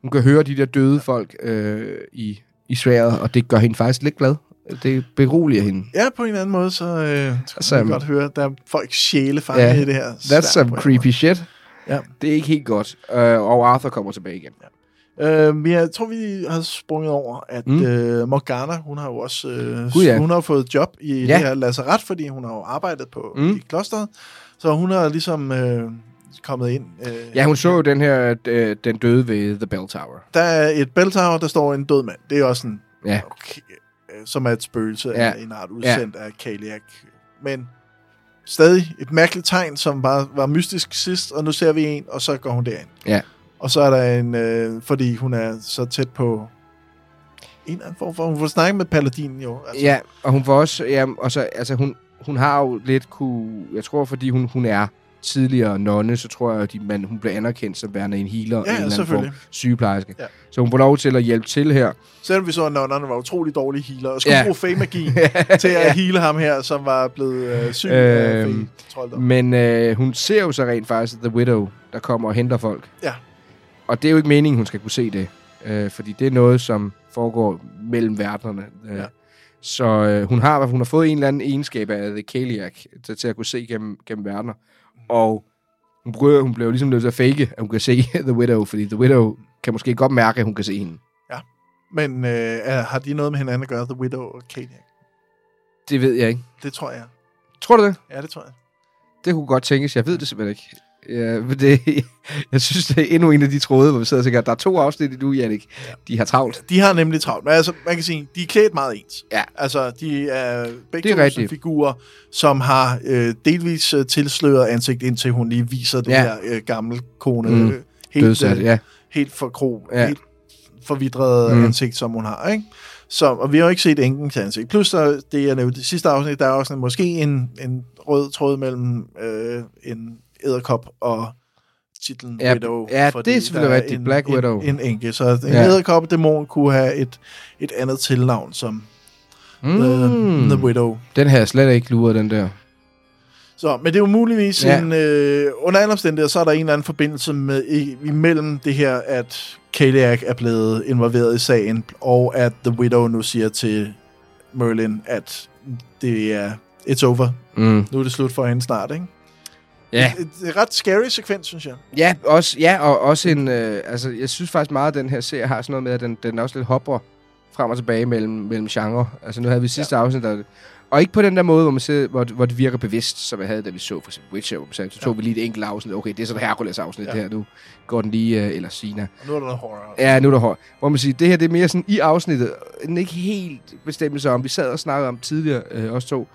hun kan høre de der døde folk øh, i, i sværet, og det gør hende faktisk lidt glad. Det beroliger hende. Ja, på en eller anden måde, så øh, kan Altså, man godt høre, der er folk sjæle fange Ja, i det her. That's some creepy shit. Ja. Det er ikke helt godt. Uh, og Arthur kommer tilbage igen. Øh, men jeg tror, vi har sprunget over, at Mm. øh, Morgana, hun har jo også øh, Gud, ja. hun har fået job i Ja. det her lazaret, fordi hun har jo arbejdet på Mm. i klosteret. Så hun har ligesom øh, kommet ind. Øh, Ja, hun så jo den her, øh, den døde ved The Bell Tower. Der er et bell tower, der står en død mand. Det er også en, Ja. okay, øh, som er et spøgelse Ja. ja. af en art udsendt ja. af Kaliak. Men stadig et mærkeligt tegn, som bare var mystisk sidst, og nu ser vi en, og så går hun derind. Ja. Og så er der en, øh, fordi hun er så tæt på en eller anden form for, hun får snakket med paladinen jo. Altså, Ja, og hun får også, ja, og så, altså hun, hun har jo lidt kunne, jeg tror fordi hun, hun er tidligere nonne, så tror jeg, at de, man, hun bliver anerkendt som værende en healer, Ja, en eller anden form sygeplejerske. Ja. Så hun får lov til at hjælpe til her. Selvom vi så, at nonnerne var utrolig dårlige healer, og skulle Ja. ja. bruge fey-magi til at heale ham her, som var blevet øh, syg af Øhm, fey-trolddom. Men øh, hun ser jo så rent faktisk The Widow, der kommer og henter folk. Ja. Og det er jo ikke meningen, hun skal kunne se det. Øh, fordi det er noget, som foregår mellem verdenerne. Øh, Ja. Så øh, hun, har, hun har fået en eller anden egenskab af The Kaliak til, til at kunne se gennem, gennem verdener. Og hun, prøver, hun blev ligesom nødt til at fake, at hun kan se The Widow, fordi The Widow kan måske godt mærke, at hun kan se hende. Men øh, har de noget med hinanden at gøre, The Widow og Kaliak? Det ved jeg ikke. Det tror jeg. Tror du det? Ja, det tror jeg. Det kunne godt tænkes. Jeg ved det simpelthen ikke. Ja, det, jeg synes, det er endnu en af de tråde, hvor vi sidder og tænker, der er to afsnit i nu, Jannik. De har travlt. De har nemlig travlt. Men altså, man kan sige, de er klædt meget ens. Ja. Altså, de er begge Det er to rigtigt. figurer, som har øh, delvis øh, tilsløret ansigt, indtil hun lige viser det Ja. her øh, gamle kone. Mm. Øh, helt, Dødsat, øh, ja. helt for kro, Ja. ja. helt forvidret Mm. ansigt, som hun har. Ikke? Så, og vi har jo ikke set enkens ansigt. Plus, så, det jeg nævnte i sidste afsnit, der er også en, måske en, en rød tråd mellem øh, en æderkop og titlen Ja, Widow. ja, det er selvfølgelig rigtigt. En, Black en, Widow. En enke. Så en Ja. ja. æderkop-dæmon kunne have et, et andet tilnavn som Mm. The, The Widow. Den havde jeg slet ikke luret, den der. Så, men det er jo muligvis ja. en... Øh, under alle omstændigheder, så er der en eller anden forbindelse med, i, imellem det her, at Kaliak er blevet involveret i sagen, og at The Widow nu siger til Merlin, at det er... It's over. Mm. Nu er det slut for hende snart, ikke? Ja. Et, et, et ret scary sekvens, synes jeg. Ja, også, ja, og også en... Øh, altså, jeg synes faktisk meget, at den her serie har sådan noget med, at den, den også lidt hopper frem og tilbage mellem, mellem genre. Altså, nu havde vi sidste ja. afsnit, der, og ikke på den der måde, hvor, man ser, hvor, hvor det virker bevidst, som jeg havde, da vi så for eksempel Witcher. Hvor man sagde, så tog vi lige et enkelt afsnit. Okay, det er så et Hercules afsnit Ja. ja. her. Nu går den lige... Øh, eller Sina. Og nu er der noget horror. Ja, nu er der hårdt. Hvor man siger, det her det er mere sådan i afsnittet. En ikke helt bestemmelse om. Vi sad og snakkede om tidligere, øh, os to.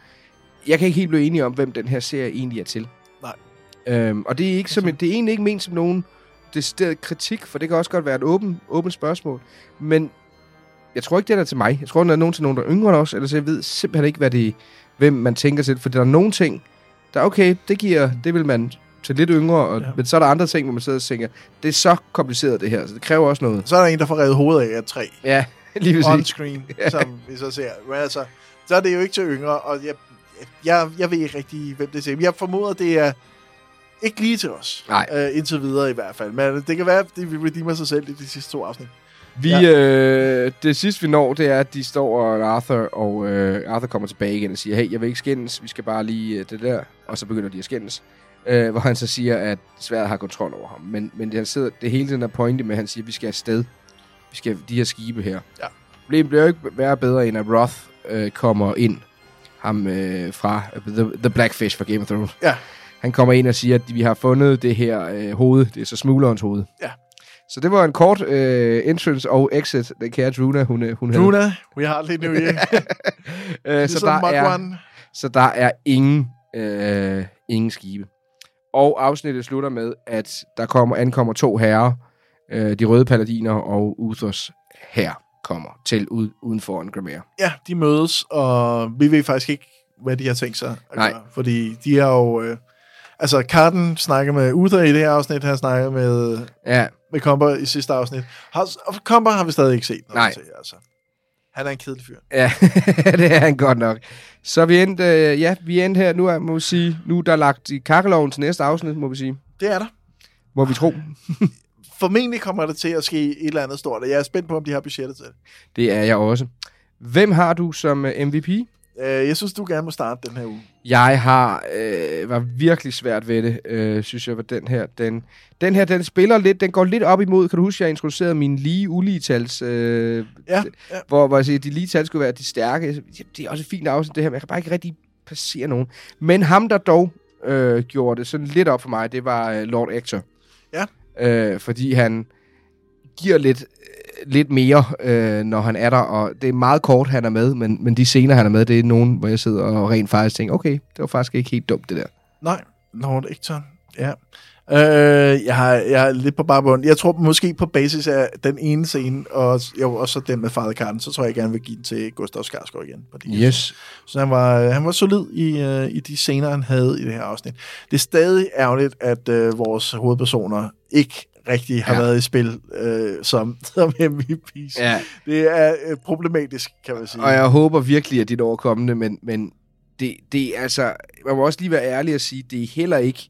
Jeg kan ikke helt blive enige om, hvem den her serie egentlig er til. Øhm, og det er, ikke som, det er egentlig ikke ment som nogen decideret kritik, for det kan også godt være et åbent åben spørgsmål. Men jeg tror ikke, det er der til mig. Jeg tror, det er nogen til nogen, der er yngre end os, ellers jeg ved simpelthen ikke, hvad det, hvem man tænker til. For der er nogle ting, der er okay, det giver, det vil man til lidt yngre, og, ja. Ja. men så er der andre ting, hvor man sidder og tænker, det er så kompliceret det her, så det kræver også noget. Så er der en, der får revet hovedet af af træ. Ja, lige on præcis. screen, som vi så ser. Men altså, så er det jo ikke til yngre, og jeg, jeg, jeg ved ikke rigtig, hvem det er til. Jeg formoder, det er ikke lige til os. Nej. Uh, indtil videre i hvert fald. Men det kan være, at de redeemer sig selv i de sidste to afsnit. Vi, ja. øh, det sidste vi når, det er, at de står og Arthur, og øh, Arthur kommer tilbage igen og siger, hey, jeg vil ikke skændes, vi skal bare lige øh, det der, og så begynder de at skændes. Øh, hvor han så siger, at sværet har kontrol over ham. Men, men det, han sidder, det hele tiden er pointe med, at han siger, at vi skal afsted. Vi skal de her skibe her. Ja. problemet bliver jo ikke være bedre, end at Roth øh, kommer ind. Ham øh, fra The, The Blackfish fra Game of Thrones. Ja. Han kommer ind og siger, at vi har fundet det her øh, hoved. Det er så smuglerens hoved. Ja. Så det var en kort øh, entrance og exit, den kære Druna, hun, øh, hun havde. Luna, we hardly knew you. Øh, så, Ligesom der er, så der er ingen, øh, ingen skibe. Og afsnittet slutter med, at der kommer, ankommer to herrer, øh, de røde paladiner og Uthers her kommer til ud, uden for en Grimere. Ja, de mødes, og vi ved faktisk ikke, hvad de har tænkt sig at Nej. gøre. Fordi de er jo... Øh, altså, Carden snakker med Uther i det her afsnit, han snakker med, Ja, med Comber i sidste afsnit. Har, og Comber har vi stadig ikke set Nej. til, altså. Han er en kedelig fyr. ja det er han godt nok. Så vi endte, øh, ja, vi endte her, nu er, må vi sige, nu er der lagt i kakkeloven til næste afsnit, må vi sige. Det er der. Må vi tro. Formentlig kommer det til at ske et eller andet stort, og jeg er spændt på, om de har budgettet til det. Det er jeg også. Hvem har du som øh, MVP? Øh, jeg synes, du gerne må starte den her uge. Jeg har øh, var virkelig svært ved det, øh, synes jeg, var den her. Den, den her, den spiller lidt, den går lidt op imod, kan du huske, jeg introducerede min lige uligetals, øh, Ja, ja. hvor, hvor jeg siger, de lige tal skulle være de stærke. Det er også et fint afsnit, det her, men jeg kan bare ikke rigtig passere nogen. Men ham, der dog øh, gjorde det sådan lidt op for mig, det var øh, Lord Ector. Ja. Øh, fordi han giver lidt, lidt mere, øh, når han er der, og det er meget kort, han er med, men, men de scener, han er med, det er nogen, hvor jeg sidder og rent faktisk tænker, okay, det var faktisk ikke helt dumt, det der. Nej, Lord Ecton. Ja. Øh, jeg, har, jeg er lidt på barbund. Jeg tror måske på basis af den ene scene, og jo, også den med Father Karten, så tror jeg, jeg gerne vil give den til Gustav Skarsgård igen. Fordi Yes. Så han var, han var solid i, øh, i de scener, han havde i det her afsnit. Det er stadig ærgerligt, at øh, vores hovedpersoner ikke rigtig har Ja. været i spil øh, som, som MVP's. Ja. Det er øh, problematisk, kan man sige. Og jeg håber virkelig, at det er overkommende, men, men det, det er altså... Man må også lige være ærlig og sige, det er heller ikke...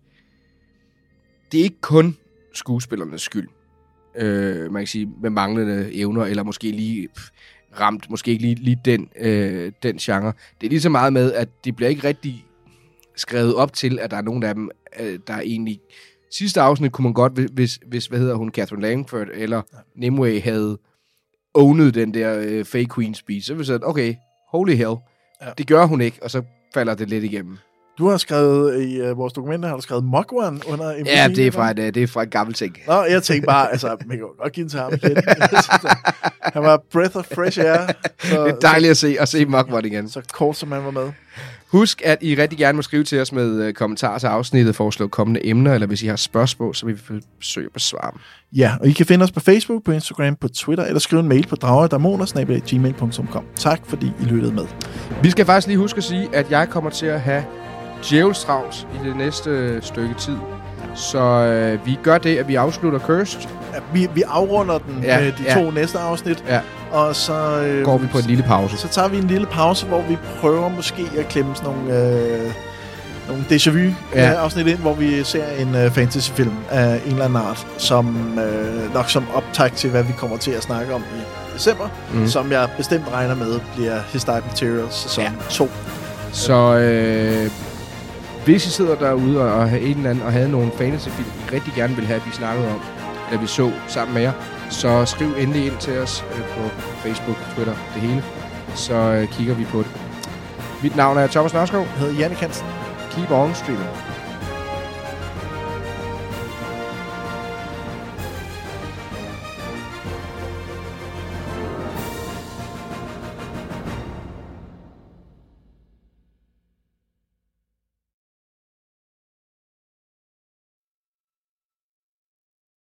Det er ikke kun skuespillernes skyld. Øh, man kan sige, med manglende evner, eller måske lige pff, ramt, måske ikke lige, lige den, øh, den genre. Det er lige så meget med, at det bliver ikke rigtig skrevet op til, at der er nogen af dem, øh, der egentlig... Sidste afsnit kunne man godt, hvis- hvis, hvad hedder hun, Catherine Langford eller Nimue havde ownet den der øh, fake queen speech, så ville sige, okay, holy hell. Ja. Ja. Det gør hun ikke, og så falder det lidt igennem. Du har skrevet i øh, vores dokumenter, har du skrevet Mogwan under MVP. Ja, det er fra et, det er fra et gammelt ting. Nå, jeg tænkte bare, altså, man kan godt give den til ham igen. han var breath of fresh air. Så, Det er dejligt at se, at se Mugwort igen. Så, så kort, som han var med. Husk, at I rigtig gerne må skrive til os med øh, kommentarer til afsnittet, foreslå kommende emner, eller hvis I har spørgsmål, så vil vi forsøge at besvare dem. Ja, og I kan finde os på Facebook, på Instagram, på Twitter, eller skrive en mail på dragerdamoner.gmail.com. Tak, fordi I lyttede med. Vi skal faktisk lige huske at sige, at jeg kommer til at have djævelstrauss i det næste øh, stykke tid. Så øh, vi gør det, at vi afslutter Cursed. Ja, Vi, vi afrunder den ja, med de ja. to næste afsnit, Ja. Og så... Øh, Går vi på en lille pause. Så tager vi en lille pause, hvor vi prøver måske at klemme sådan nogle, øh, nogle déjà vu Ja. ja. afsnit ind, hvor vi ser en øh, fantasyfilm af en eller anden art, som øh, nok som optag til, hvad vi kommer til at snakke om i december, mm. som jeg bestemt regner med bliver His Dark Materials sæson Ja. ja. 2. Så øh, hvis I sidder derude og, og, har en eller anden, og havde nogle fantasyfilm, I rigtig gerne vil have, at vi snakkede om, eller vi så sammen med jer, så skriv endelig ind til os øh, på Facebook, Twitter, det hele. Så øh, kigger vi på det. Mit navn er Thomas Nørskov. Jeg hedder Janne Hansen. Keep on streaming.